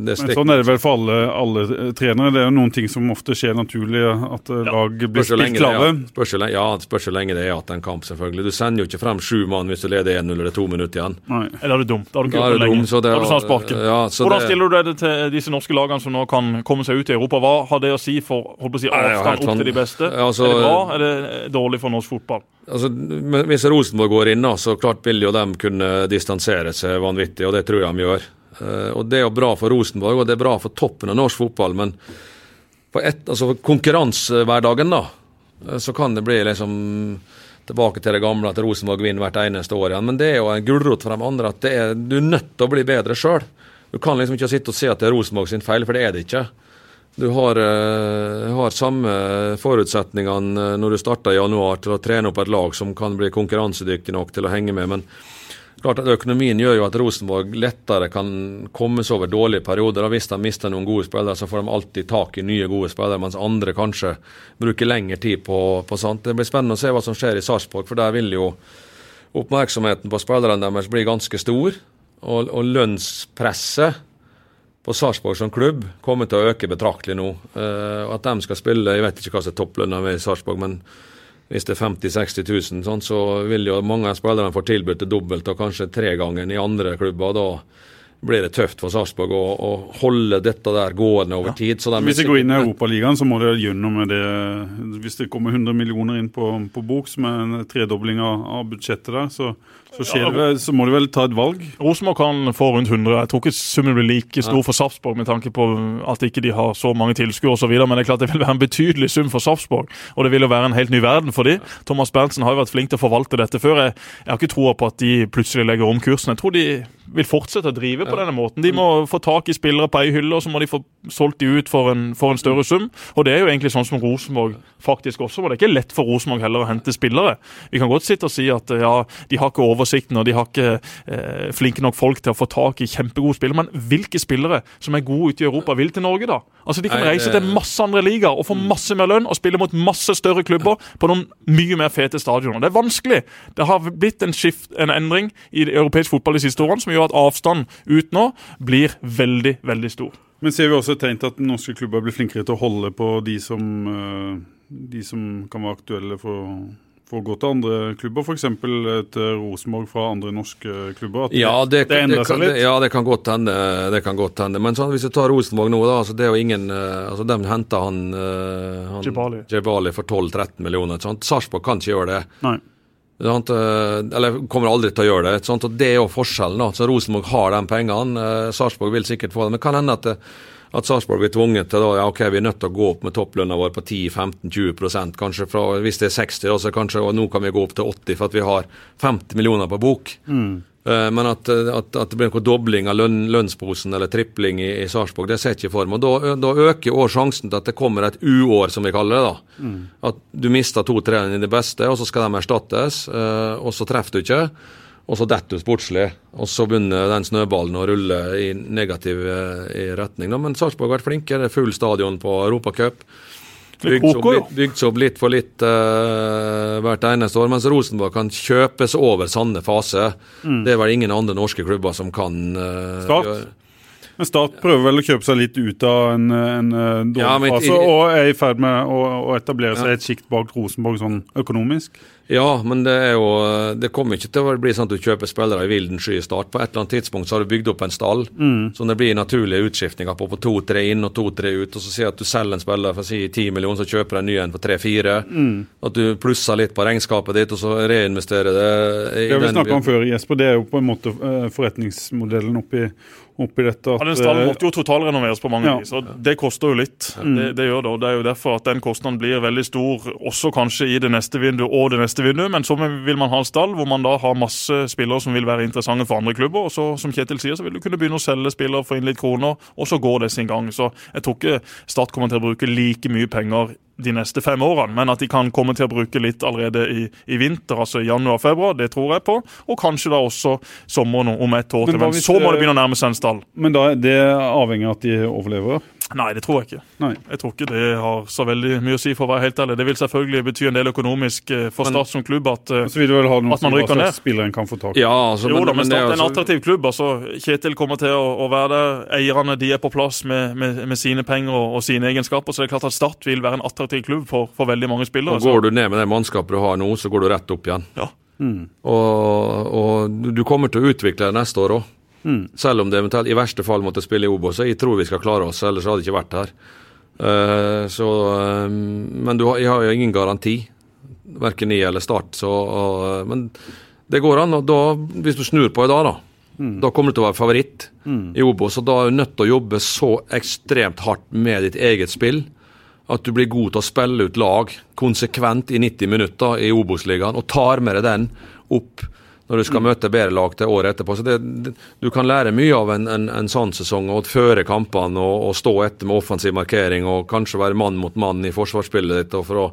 det men Sånn er det vel for alle, alle, trenere. Det er noen ting som ofte skjer naturlig, at uh, lag blir spilt klare. Ja, ja, spørs hvor lenge det er igjen en kamp, selvfølgelig. Du sender jo ikke frem sju mann hvis du leder 1-0 eller to minutter igjen. Nei. Eller er det dumt? Da har du ikke gjort det lenge. Da har du snart sparken. Ja, Hvordan stiller du deg til disse norske lagene som nå kan komme seg ut i Europa? Hva har det å si for holdt på å si, avstand opp til de beste? Altså, er det bra, eller er dårlig for norsk fotball? Altså, hvis Rosenborg går inn, så klart vil jo dem kunne distansere seg vanvittig, og det tror jeg de gjør. Uh, og Det er jo bra for Rosenborg, og det er bra for toppen av norsk fotball. Men på et, altså konkurransehverdagen, da, uh, så kan det bli liksom tilbake til det gamle at Rosenborg vinner hvert eneste år igjen. Men det er jo en gulrot for de andre at er, du er nødt til å bli bedre sjøl. Du kan liksom ikke sitte og se at det er Rosenborg sin feil, for det er det ikke. Du har, uh, har samme forutsetningene når du starter i januar til å trene opp et lag som kan bli konkurransedyktig nok til å henge med. men klart at Økonomien gjør jo at Rosenborg lettere kan komme seg over dårlige perioder. og Hvis de mister noen gode spillere, så får de alltid tak i nye gode spillere, mens andre kanskje bruker lengre tid på, på sånt. Det blir spennende å se hva som skjer i Sarpsborg, for der vil jo oppmerksomheten på spillerne deres bli ganske stor. Og, og lønnspresset på Sarpsborg som klubb kommer til å øke betraktelig nå. Uh, at de skal spille Jeg vet ikke hva som er topplønna ved Sarpsborg, men hvis det er 50 000-60 000, sånn, så vil jo mange av spillerne få tilbudt det dobbelt og kanskje tre ganger i andre klubber. Da blir det tøft for Sarpsborg å, å, holde dette der gående over ja. tid. De hvis de går inn i Europaligaen, så må de gjennom med det Hvis det kommer 100 millioner inn på, på bok, som er en tredobling av, av budsjettet der, så så, det, så, må de vel ta et valg? Rosenborg kan få rundt 100. Jeg tror ikke summen blir like stor for Sarpsborg med tanke på at ikke de har så mange tilskuere osv. Men det er klart det vil være en betydelig sum for Sarpsborg. Og det vil jo være en helt ny verden for dem. Thomas Berntsen har jo vært flink til å forvalte dette før. Jeg, jeg har ikke troa på at de plutselig legger om kursen. Jeg tror de vil fortsette å drive på denne måten. De må få tak i spillere på ei hylle, og så må de få solgt de ut for en, for en større sum. Og det er jo egentlig sånn som Rosenborg faktisk også må. Det er ikke lett for Rosenborg heller å hente spillere. Vi kan godt sitte og si at ja, de har ikke oversikten og de har ikke eh, flinke nok folk til å få tak i kjempegode spillere. Men hvilke spillere som er gode ute i Europa, vil til Norge, da? Altså De kan reise til masse andre ligaer og få mm. masse mer lønn og spille mot masse større klubber på noen mye mer fete stadioner. Det er vanskelig. Det har blitt en, skift, en endring i europeisk fotball de siste årene som gjør at avstanden ut nå blir veldig, veldig stor. Men ser vi også et tegn til at norske klubber blir flinkere til å holde på de som, eh, de som kan være aktuelle for for å gå til andre klubber, f.eks. til Rosenborg fra andre norske klubber? ja, det, det, det, kan, ja, det kan godt hende. Det kan godt hende. Men sånn, hvis vi tar Rosenborg nå, da, altså det er jo ingen eh, altså De henta han, han Jebali for 12-13 millioner. Sarpsborg kan ikke gjøre det. Nei. Eh, eller kommer aldri til å gjøre det. Sant? og Det er jo forskjellen. da, så Rosenborg har de pengene. Eh, Sarpsborg vil sikkert få det. Men kan hende at, at Sarpsborg blir tvunget til da, ja, ok, vi er nødt til å gå opp med topplønna vår på 10-15-20 Kanskje fra, Hvis det er 60, da, så kanskje og nå kan vi gå opp til 80 for at vi har 50 millioner på bok. Mm. Eh, men at, at, at, det blir noen dobling av lønn, lønnsposen eller tripling i, i Sarpsborg, det ser jeg ikke for meg. Da, da øker òg sjansen til at det kommer et uår, som vi kaller det. da. Mm. At du mister to trenere i det beste, og så skal de erstattes, eh, og så treffer du ikke. Og så detter du sportslig, og så begynner den snøballen å rulle i negativ eh, i retning. Da. Men Sarpsborg har vært flinke. Det er full stadion på Europacup. Bygd opp, litt, opp litt for litt uh, hvert eneste år. Mens Rosenborg kan kjøpes over sanne fase. Mm. Det er vel ingen andre norske klubber som kan uh, Start. gjøre. Men Start prøver vel å kjøpe seg litt ut av en, en eh, dårlig ja, fase, og er i ferd med å, å etablere seg ja. et sjikt bak Rosenborg sånn økonomisk? Ja, men det er jo Det kommer ikke til å bli sånn at du kjøper spillere i vilden sky i start. På et eller annet tidspunkt så har du bygd opp en stall mm. som det blir naturlige utskiftninger på, på to-tre inn og to-tre ut. Og så sier at du selger en spiller for å si 10 millioner, så kjøper du en ny en for tre-fire. Mm. At du plusser litt på regnskapet ditt, og så reinvesterer det i Det har vi snakka om før, Jesper. Det er jo på en måte eh, forretningsmodellen oppi oppi dette. At, ja, Den stallen måtte jo totalrenoveres på mange ja. vis, og det koster jo litt. Mm. Det, det, gjør det, og det er jo derfor at den kostnaden blir veldig stor, også kanskje i det neste vinduet og det neste vinduet. Men så vil man ha en stall hvor man da har masse spillere som vil være interessante for andre klubber. Og så, som Kjetil sier, så vil du kunne begynne å selge spillere, få inn litt kroner, og så går det sin gang. Så jeg tror ikke Start kommer til å bruke like mye penger de neste fem årene, men at de kan komme til å bruke litt allerede i, i vinter, altså i januar-februar, det tror jeg på. Og kanskje da også sommeren om et år til. Men, men så må det begynne å nærme seg en stall. Men da er det avhengig av at de overlever? Nei, det tror jeg ikke. Nei. Jeg tror ikke det har så veldig mye å si, for å være helt ærlig. Det vil selvfølgelig bety en del økonomisk eh, for Start som klubb at, eh, så vil du vel ha noe at man rykker ned. Spilleren kan få tak i. Ja, altså, jo men, da, men Start er en altså- attraktiv klubb. altså Kjetil kommer til å, å være der. Eierne de er på plass med, med, med sine penger og, og, sine egenskaper. Så det er klart at Start vil være en attraktiv klubb for, for veldig mange spillere. Og Går du ned med det mannskapet du har nå, så går du rett opp igjen. Ja. Mm. Og, og, du kommer til å utvikle det neste år òg. Mm. Selv om det eventuelt i verste fall måtte spille i Obos. Jeg tror vi skal klare oss, ellers hadde jeg ikke vært her. Uh, så, uh, men du jeg har jo ingen garanti, verken i eller Start. Så, uh, men det går an. og da, Hvis du snur på i dag, da, mm. da kommer du til å være favoritt mm. i Obos. Og da er du nødt til å jobbe så ekstremt hardt med ditt eget spill at du blir god til å spille ut lag konsekvent i 90 minutter i Obos-ligaen, og tar med deg den opp når du skal mm. møte bedre lag til året etterpå. Så det, det, Du kan lære mye av en, en, en sånn sesong, og føre kampene og, og, stå etter med offensiv markering og kanskje være mann mot mann i forsvarsspillet ditt og for å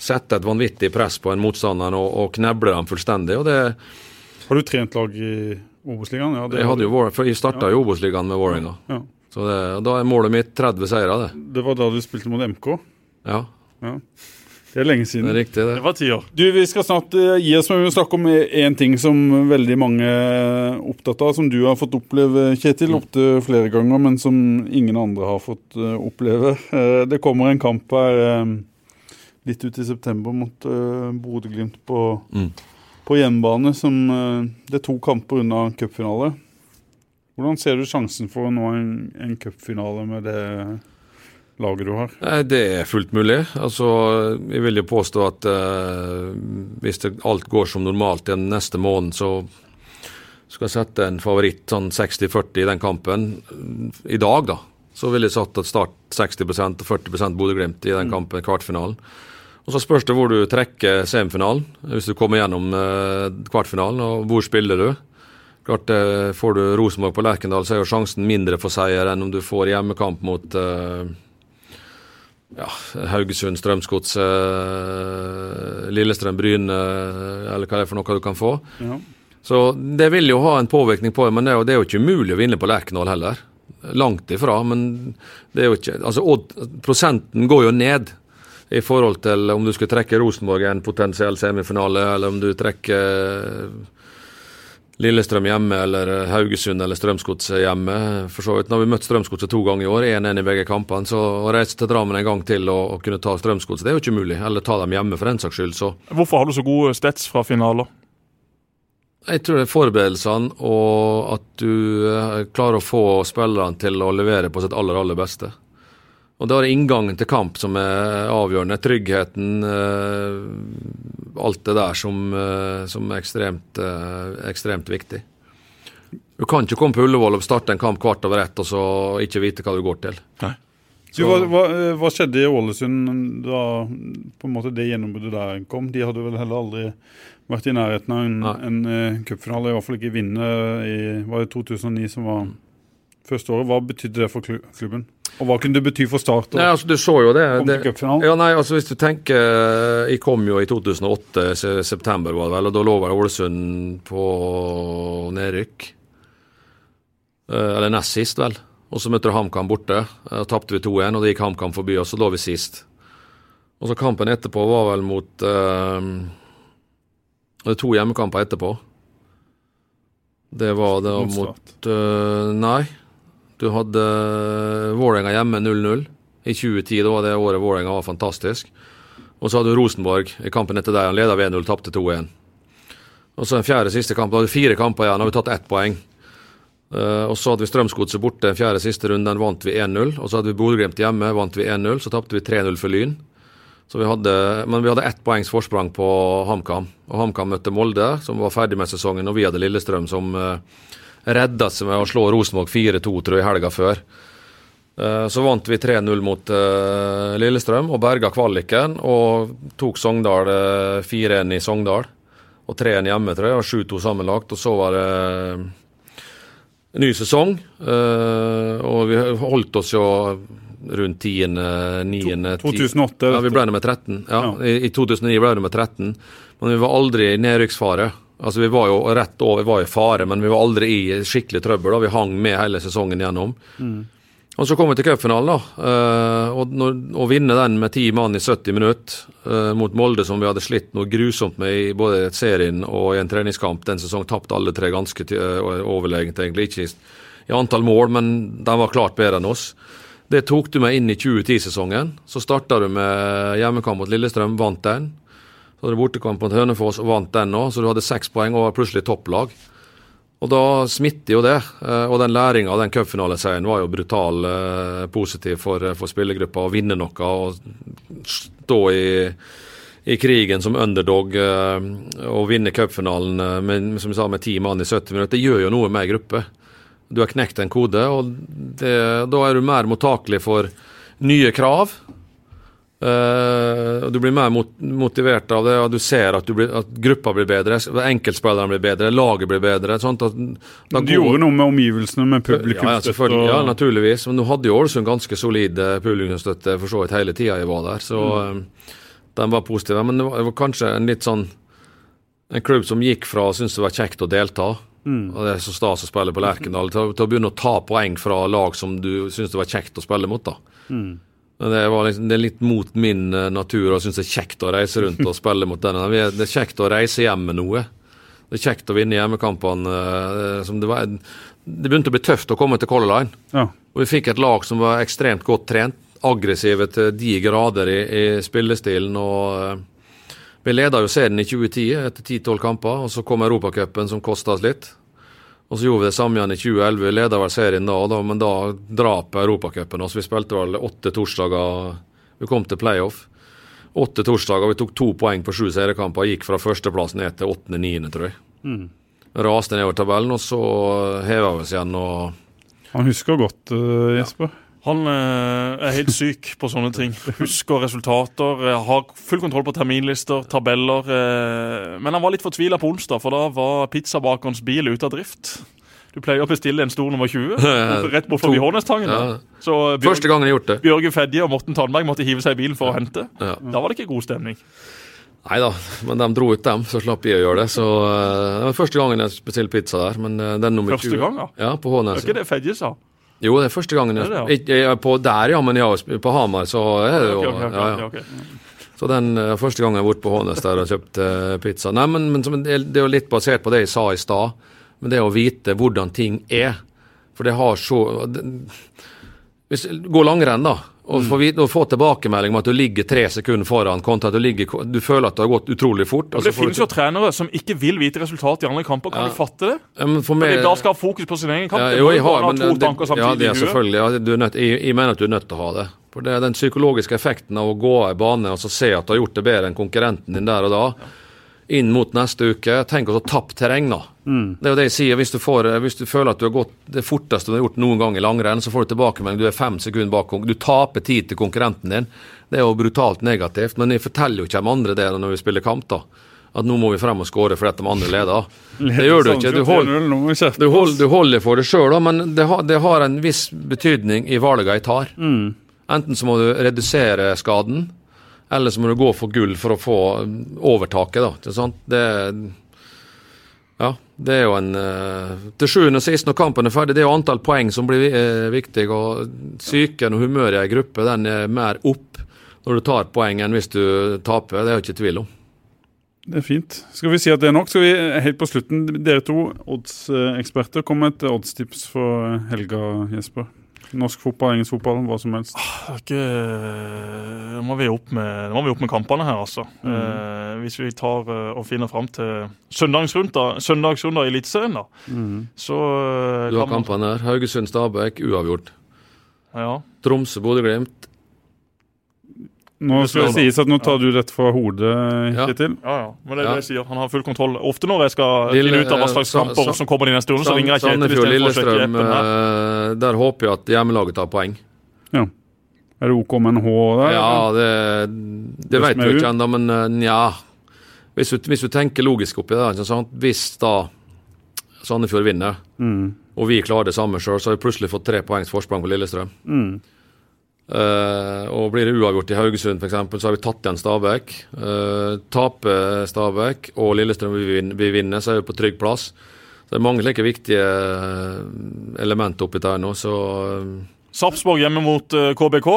sette et vanvittig press på en motstander og, og kneble dem fullstendig. det Har du trent lag i Obos-ligaen? Ja, jeg, hadde jo, jeg starta ja. i Obos-ligaen med Vålerenga. Ja. Så det, da er målet mitt 30 seire. Det Det var da du spilte mot MK? Ja. ja. Det er lenge siden. Det er riktig, det. Det var ti år. Du, Vi skal snart uh, gi oss, men vi må snakke om én ting som veldig mange er opptatt av, som du har fått oppleve, Kjetil, opptil flere ganger, men som ingen andre har fått uh, oppleve. Uh, det kommer en kamp her litt ut i september mot Bodø-Glimt på, mm. på, hjemmebane. som Det er to kamper unna cupfinale. Hvordan ser du sjansen for å nå en, en cupfinale med det laget du har? Det er fullt mulig. Altså, jeg vil jo påstå at eh, hvis det, alt går som normalt den neste måneden, så skal jeg sette en favoritt sånn 60-40 i den kampen. I dag, da, så ville jeg satt at Start 60% og 40% Bodø-Glimt i den mm. kampen, kvartfinalen. Og Så spørs det hvor du trekker semifinalen, hvis du kommer gjennom eh, kvartfinalen. Og hvor spiller du? Klart, uh, Får du Rosenborg på Lerkendal, så er jo sjansen mindre for seier enn om du får hjemmekamp mot uh, ja, Haugesund, Strømsgodset, eh, Lillestrøm, Bryne, eller hva det er for noe du kan få. Ja. Så det vil jo ha en påvirkning på det, men det er jo, det er jo ikke umulig å vinne på Lerkendal heller. Langt ifra, men det er jo ikke Altså, prosenten går jo ned i forhold til om du skulle trekke Rosenborg i en potensiell semifinale, eller om du trekker Lillestrøm hjemme eller eh, Haugesund eller Strømsgodset hjemme. For så vidt. Nå har vi møtt Strømsgodset to ganger i år, 1-1 i begge kampene. Så å reise til Drammen en gang til og, og kunne ta Strømsgodset, det er jo ikke mulig. Eller ta dem hjemme, for den saks skyld. Så. Hvorfor har du så gode stats fra finaler? Jeg tror det er forberedelsene og at du eh, klarer å få spillerne til å levere på sitt aller, aller beste. Og Da er det inngangen til kamp som er avgjørende. Tryggheten, eh, alt det der som, eh, som er ekstremt, eh, ekstremt, viktig. Du kan ikke komme på Ullevål og starte en kamp kvart over ett og så ikke vite hva du går til. Nei. Så, hva, hva, hva, skjedde i Ålesund da på en måte det gjennombruddet der kom? De hadde vel heller aldri vært i nærheten av en, en, en cupfinale, i hvert fall ikke vinne i var det 2009 som var første året. Hva betydde det for klubben? Og hva kunne det bety for Start? Nei, altså, du så jo det. det ja, nei, altså Hvis du tenker Jeg kom jo i 2008, september var det vel, og da lå vel Ålesund på nedrykk. Eh, eller nest sist, vel. Og så møtte du HamKam borte. Da tapte vi 2-1, og det gikk HamKam forbi oss, og lå vi sist. Og så kampen etterpå var vel mot uh, Det er to hjemmekamper etterpå. Det var det mot, mot uh, Nei. Du hadde Vålerenga hjemme 0-0 i 2010. Da var det året Vålerenga var fantastisk. Og så hadde du Rosenborg i kampen etter der. Han leda 1-0, tapte 2-1. Og så den fjerde siste kamp. Da hadde vi fire kamper igjen, hadde vi tatt ett poeng. Uh, og så hadde vi Strømsgodset borte den fjerde siste runden, vant vi 1-0. Og så hadde vi Bodø-Glimt hjemme, vant vi 1-0. Så tapte vi 3-0 for Lyn. Vi hadde, men vi hadde ett poengs forsprang på HamKam. Og HamKam møtte Molde, som var ferdig med sesongen, og vi hadde Lillestrøm, som uh, redda seg med å slå Rosenborg 4-2, tror jeg, helga før. Eh, så vant vi 3-0 mot uh, Lillestrøm og berga kvaliken. Og tok Sogndal 4-1 eh, i Sogndal og 3-1 hjemme, tror jeg. Og 7-2 sammenlagt. Og så var det ny sesong. Og vi holdt oss jo rundt 10., 9. 2008? Ja, vi ble nummer 13. Ja, ja. I, I 2009 ble vi nummer 13. Men vi var aldri i nedrykksfare. Altså Vi var jo rett over, vi var i fare, men vi var aldri i skikkelig trøbbel. da, Vi hang med hele sesongen gjennom. Mm. Og så kom vi til cupfinalen, da. Uh, og å vinne den med ti mann i 70 minutter uh, mot Molde, som vi hadde slitt noe grusomt med i både serien og i en treningskamp den sesongen, tapte alle tre ganske uh, overlegent, egentlig. Ikke i, i antall mål, men de var klart bedre enn oss. Det tok du med inn i 2010-sesongen. Så starta du med hjemmekamp mot Lillestrøm, vant den. Så hadde du bortekamp mot Hønefoss og vant den òg, så du hadde seks poeng og var plutselig topplag. Og da smitter jo det. Eh, og den læringa av den cupfinaleseieren var jo brutal eh, positiv for, for spillergruppa. Å vinne noe og stå i, i krigen som underdog eh, og vinne cupfinalen med, som sa, med ti mann i 70 minutter, det gjør jo noe med ei gruppe. Du har knekt en kode, og det, da er du mer mottakelig for nye krav. Uh, du blir mer mot motivert av det, og du ser at, du blir, at gruppa blir bedre, enkeltspillerne blir bedre, laget blir bedre. Sånt at, du gjorde noe med omgivelsene, med publikumsstøtte? Ja, ja, ja, naturligvis. Men nå hadde jo Ålesund ganske solid eh, publikumsstøtte for så vidt hele tida jeg var der, så mm. uh, den var positiv. Men det var, det var, kanskje en litt sånn en klubb som gikk fra å synes det var kjekt å delta, mm. og det er så stas å spille på Lerkendal, til, til, å begynne å ta poeng fra lag som du synes det var kjekt å spille mot. da. Mm. Det, liksom, det, er litt mot min uh, natur og syns det er kjekt å reise rundt og spille mot denne. Det er kjekt å reise hjem med noe. Det er kjekt å vinne hjemmekampene. Uh, det, var, det, begynte å bli tøft å komme til Color Line. Ja. Og vi fikk et lag som var ekstremt godt trent, aggressive til de grader i, i spillestilen. og uh, Vi leda jo serien i 2010 etter 10-12 kamper, og så kom Europacupen som kosta oss litt. Og så gjorde vi det samme igjen i 2011. Vi leda vel serien da, da men da drap Europacupen oss. Vi spilte vel åtte torsdager. Vi kom til playoff. Åtte torsdager, vi tok to poeng på sju seriekamper. Gikk fra førsteplass ned til åttende-niende, tror jeg. Mm. Raste nedover tabellen, og så heva vi oss igjen. og... Han husker godt, uh, Jesper. Ja. Han eh, er helt syk på sånne ting. Husker resultater, eh, har full kontroll på terminlister, tabeller. Eh, men han var litt fortvila på onsdag, for da var pizzabakerens bil ute av drift. Du pleier å bestille en stor nummer 20 rett bort forbi Hånestangen. Ja. Bjørg, Første gangen jeg gjort det. Bjørge Fedje og Morten Tandberg måtte hive seg i bilen for å hente. Ja. Da var det ikke god stemning. Nei da, men de dro ut dem, så slapp jeg å gjøre det. Så Det var første gangen jeg bestilte pizza der. men den nummer første 20... Første gang, da? Ja, på Hånes. Det er ikke det Fedje sa? Jo, det er første gangen. Jeg, det det, ja. på der, ja, men ja, på Hamar så er det jo okay, okay, ja, ja. Så den uh, første gangen jeg har vært på Hånes der og kjøpt uh, pizza. Nei, men, men det er jo litt basert på det jeg sa i stad, men det å vite hvordan ting er. For det har så det, hvis, Gå langrenn, da og få, og få tilbakemelding om at du ligger tre sekunder foran, kontra at du, ligger, du føler at det har gått utrolig fort. Og det finnes jo trenere som ikke vil vite resultatet i andre kamper. Kan ja. du fatte det? Ja, men for meg, da skal ha fokus på sin egen kamp. Ja, jo, jeg har, men, det, ja, det er selvfølgelig. Ja, nødt, jeg, jeg, mener at du er nødt til å ha det. For det er Den psykologiske effekten av å gå av bane og så se at du har gjort det bedre enn konkurrenten din der og da. Inn mot neste uke. Tenk å tapt terreng, da. Mm. Det er jo det jeg sier. Hvis du, får, hvis du, føler at du har gått det forteste du har gjort noen gang i langrenn, så får du tilbakemelding. Du er fem sekunder bak. Du taper tid til konkurrenten din. Det er jo brutalt negativt. Men jeg forteller jo ikke de andre det når vi spiller kamp, da. At nå må vi frem og skåre fordi de andre leder. Det gjør du ikke. Du, holder, du, holder, du holder for det sjøl, men det har, det har, en viss betydning i valgene jeg tar. Mm. Enten så må du redusere skaden, eller så må du gå for gull for å få um, overtaket, da. Ikke sant? Det, ja, det er jo en uh, Til sjuende og sist, når kampen er ferdig, det er jo antall poeng som blir uh, viktig. og Psyken og humøret i ei gruppe den er mer opp når du tar poeng enn hvis du taper. Det er jo ikke tvil om. Det er fint. Skal vi si at det er nok? Skal vi helt på slutten, dere to oddseksperter, komme med et oddstips for helga, Jesper? Norsk fotball, engelsk fotball, hva som helst? Ah, ikke, nå, må vi opp med, vi opp med kampene her, altså. Mm. Eh, hvis vi tar uh, og finner fram til søndagsrunder, søndagsrunder i Eliteserien, da. Mm. Så uh, Du har kampene her. Haugesund-Stabæk, uavgjort. Ja. Tromsø-Bodø-Glimt, nå skal det sies at nå tar du dette fra hodet, Kjetil. Ja. ja, ja. Men det er det jeg sier. Han har full kontroll. Ofte når jeg skal finne ut av hva slags kamper som kommer de neste rundene, så ringer jeg Kjetil istedenfor å sjekke appen her. Eh, der håper jeg at hjemmelaget tar poeng. Ja. Er det OK med en H der? Ja, det, det vet vi ikke ennå, men eh, nja. Hvis, hvis, du tenker logisk oppi det, hvis da Sandefjord vinner, mm. og vi klarer det samme sjøl, så har vi plutselig fått tre poengs forsprang på Lillestrøm. Mm. Uh, og blir det uavgjort i Haugesund f.eks., så har vi tatt igjen Stabæk. Uh, taper Stabæk og Lillestrøm vi, vin, vi vinner, så er vi på trygg plass. Så Det er mange slike viktige eh, elementer oppi der nå. Så Sarpsborg hjemme mot KBK.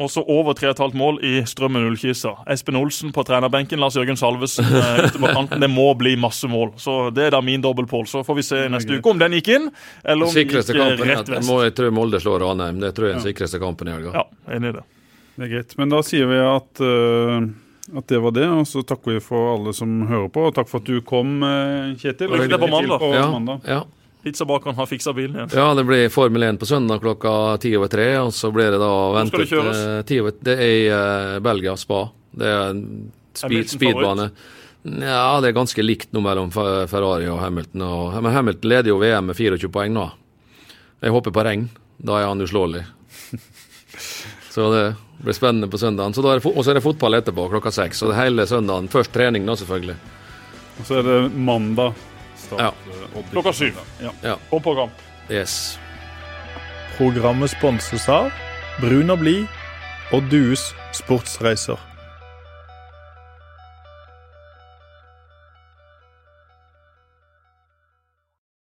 Og så over 3,5 mål i Strømmen Ullkisa. Espen Olsen på trenerbenken, Lars Jørgen Salvesen ute på kanten. Det må bli masse mål. Så Det er da min dobbeltpål. Så får vi se neste uke om den gikk inn, eller om den gikk rett vest. Må, jeg tror Molde slår Ranheim. Det tror jeg er den ja. sikreste kampen i helga. Ja, enig i det. Det er greit. Men da sier vi at uh at det var det. Og så takker vi for alle som hører på. Og takk for at du kom, eh, Kjetil. Lykke til på mandag. Ja, ja, mandag. Ja. han har fiksa bilen igjen. Ja, det blir Formel 1 på søndag klokka ti over tre. Og så blir det da ventet Hvor skal det kjøres? Eh, det er i uh, Belgia, Spa. Det er en speed, speedbane. Ja, det er ganske likt nå mellom Ferrari og Hamilton. Og, men Hamilton leder jo VM med 24 poeng nå. Jeg håper på regn. Da er han uslåelig. så det blir spennende på søndagen. Og så er det fotball etterpå klokka seks. Så det hele søndagen. Først trening, da, selvfølgelig. Og så er det mandag start ja. klokka syv. Ja. ja. På program. Yes. Programmet sponses av Brun og blid og Dues sportsreiser.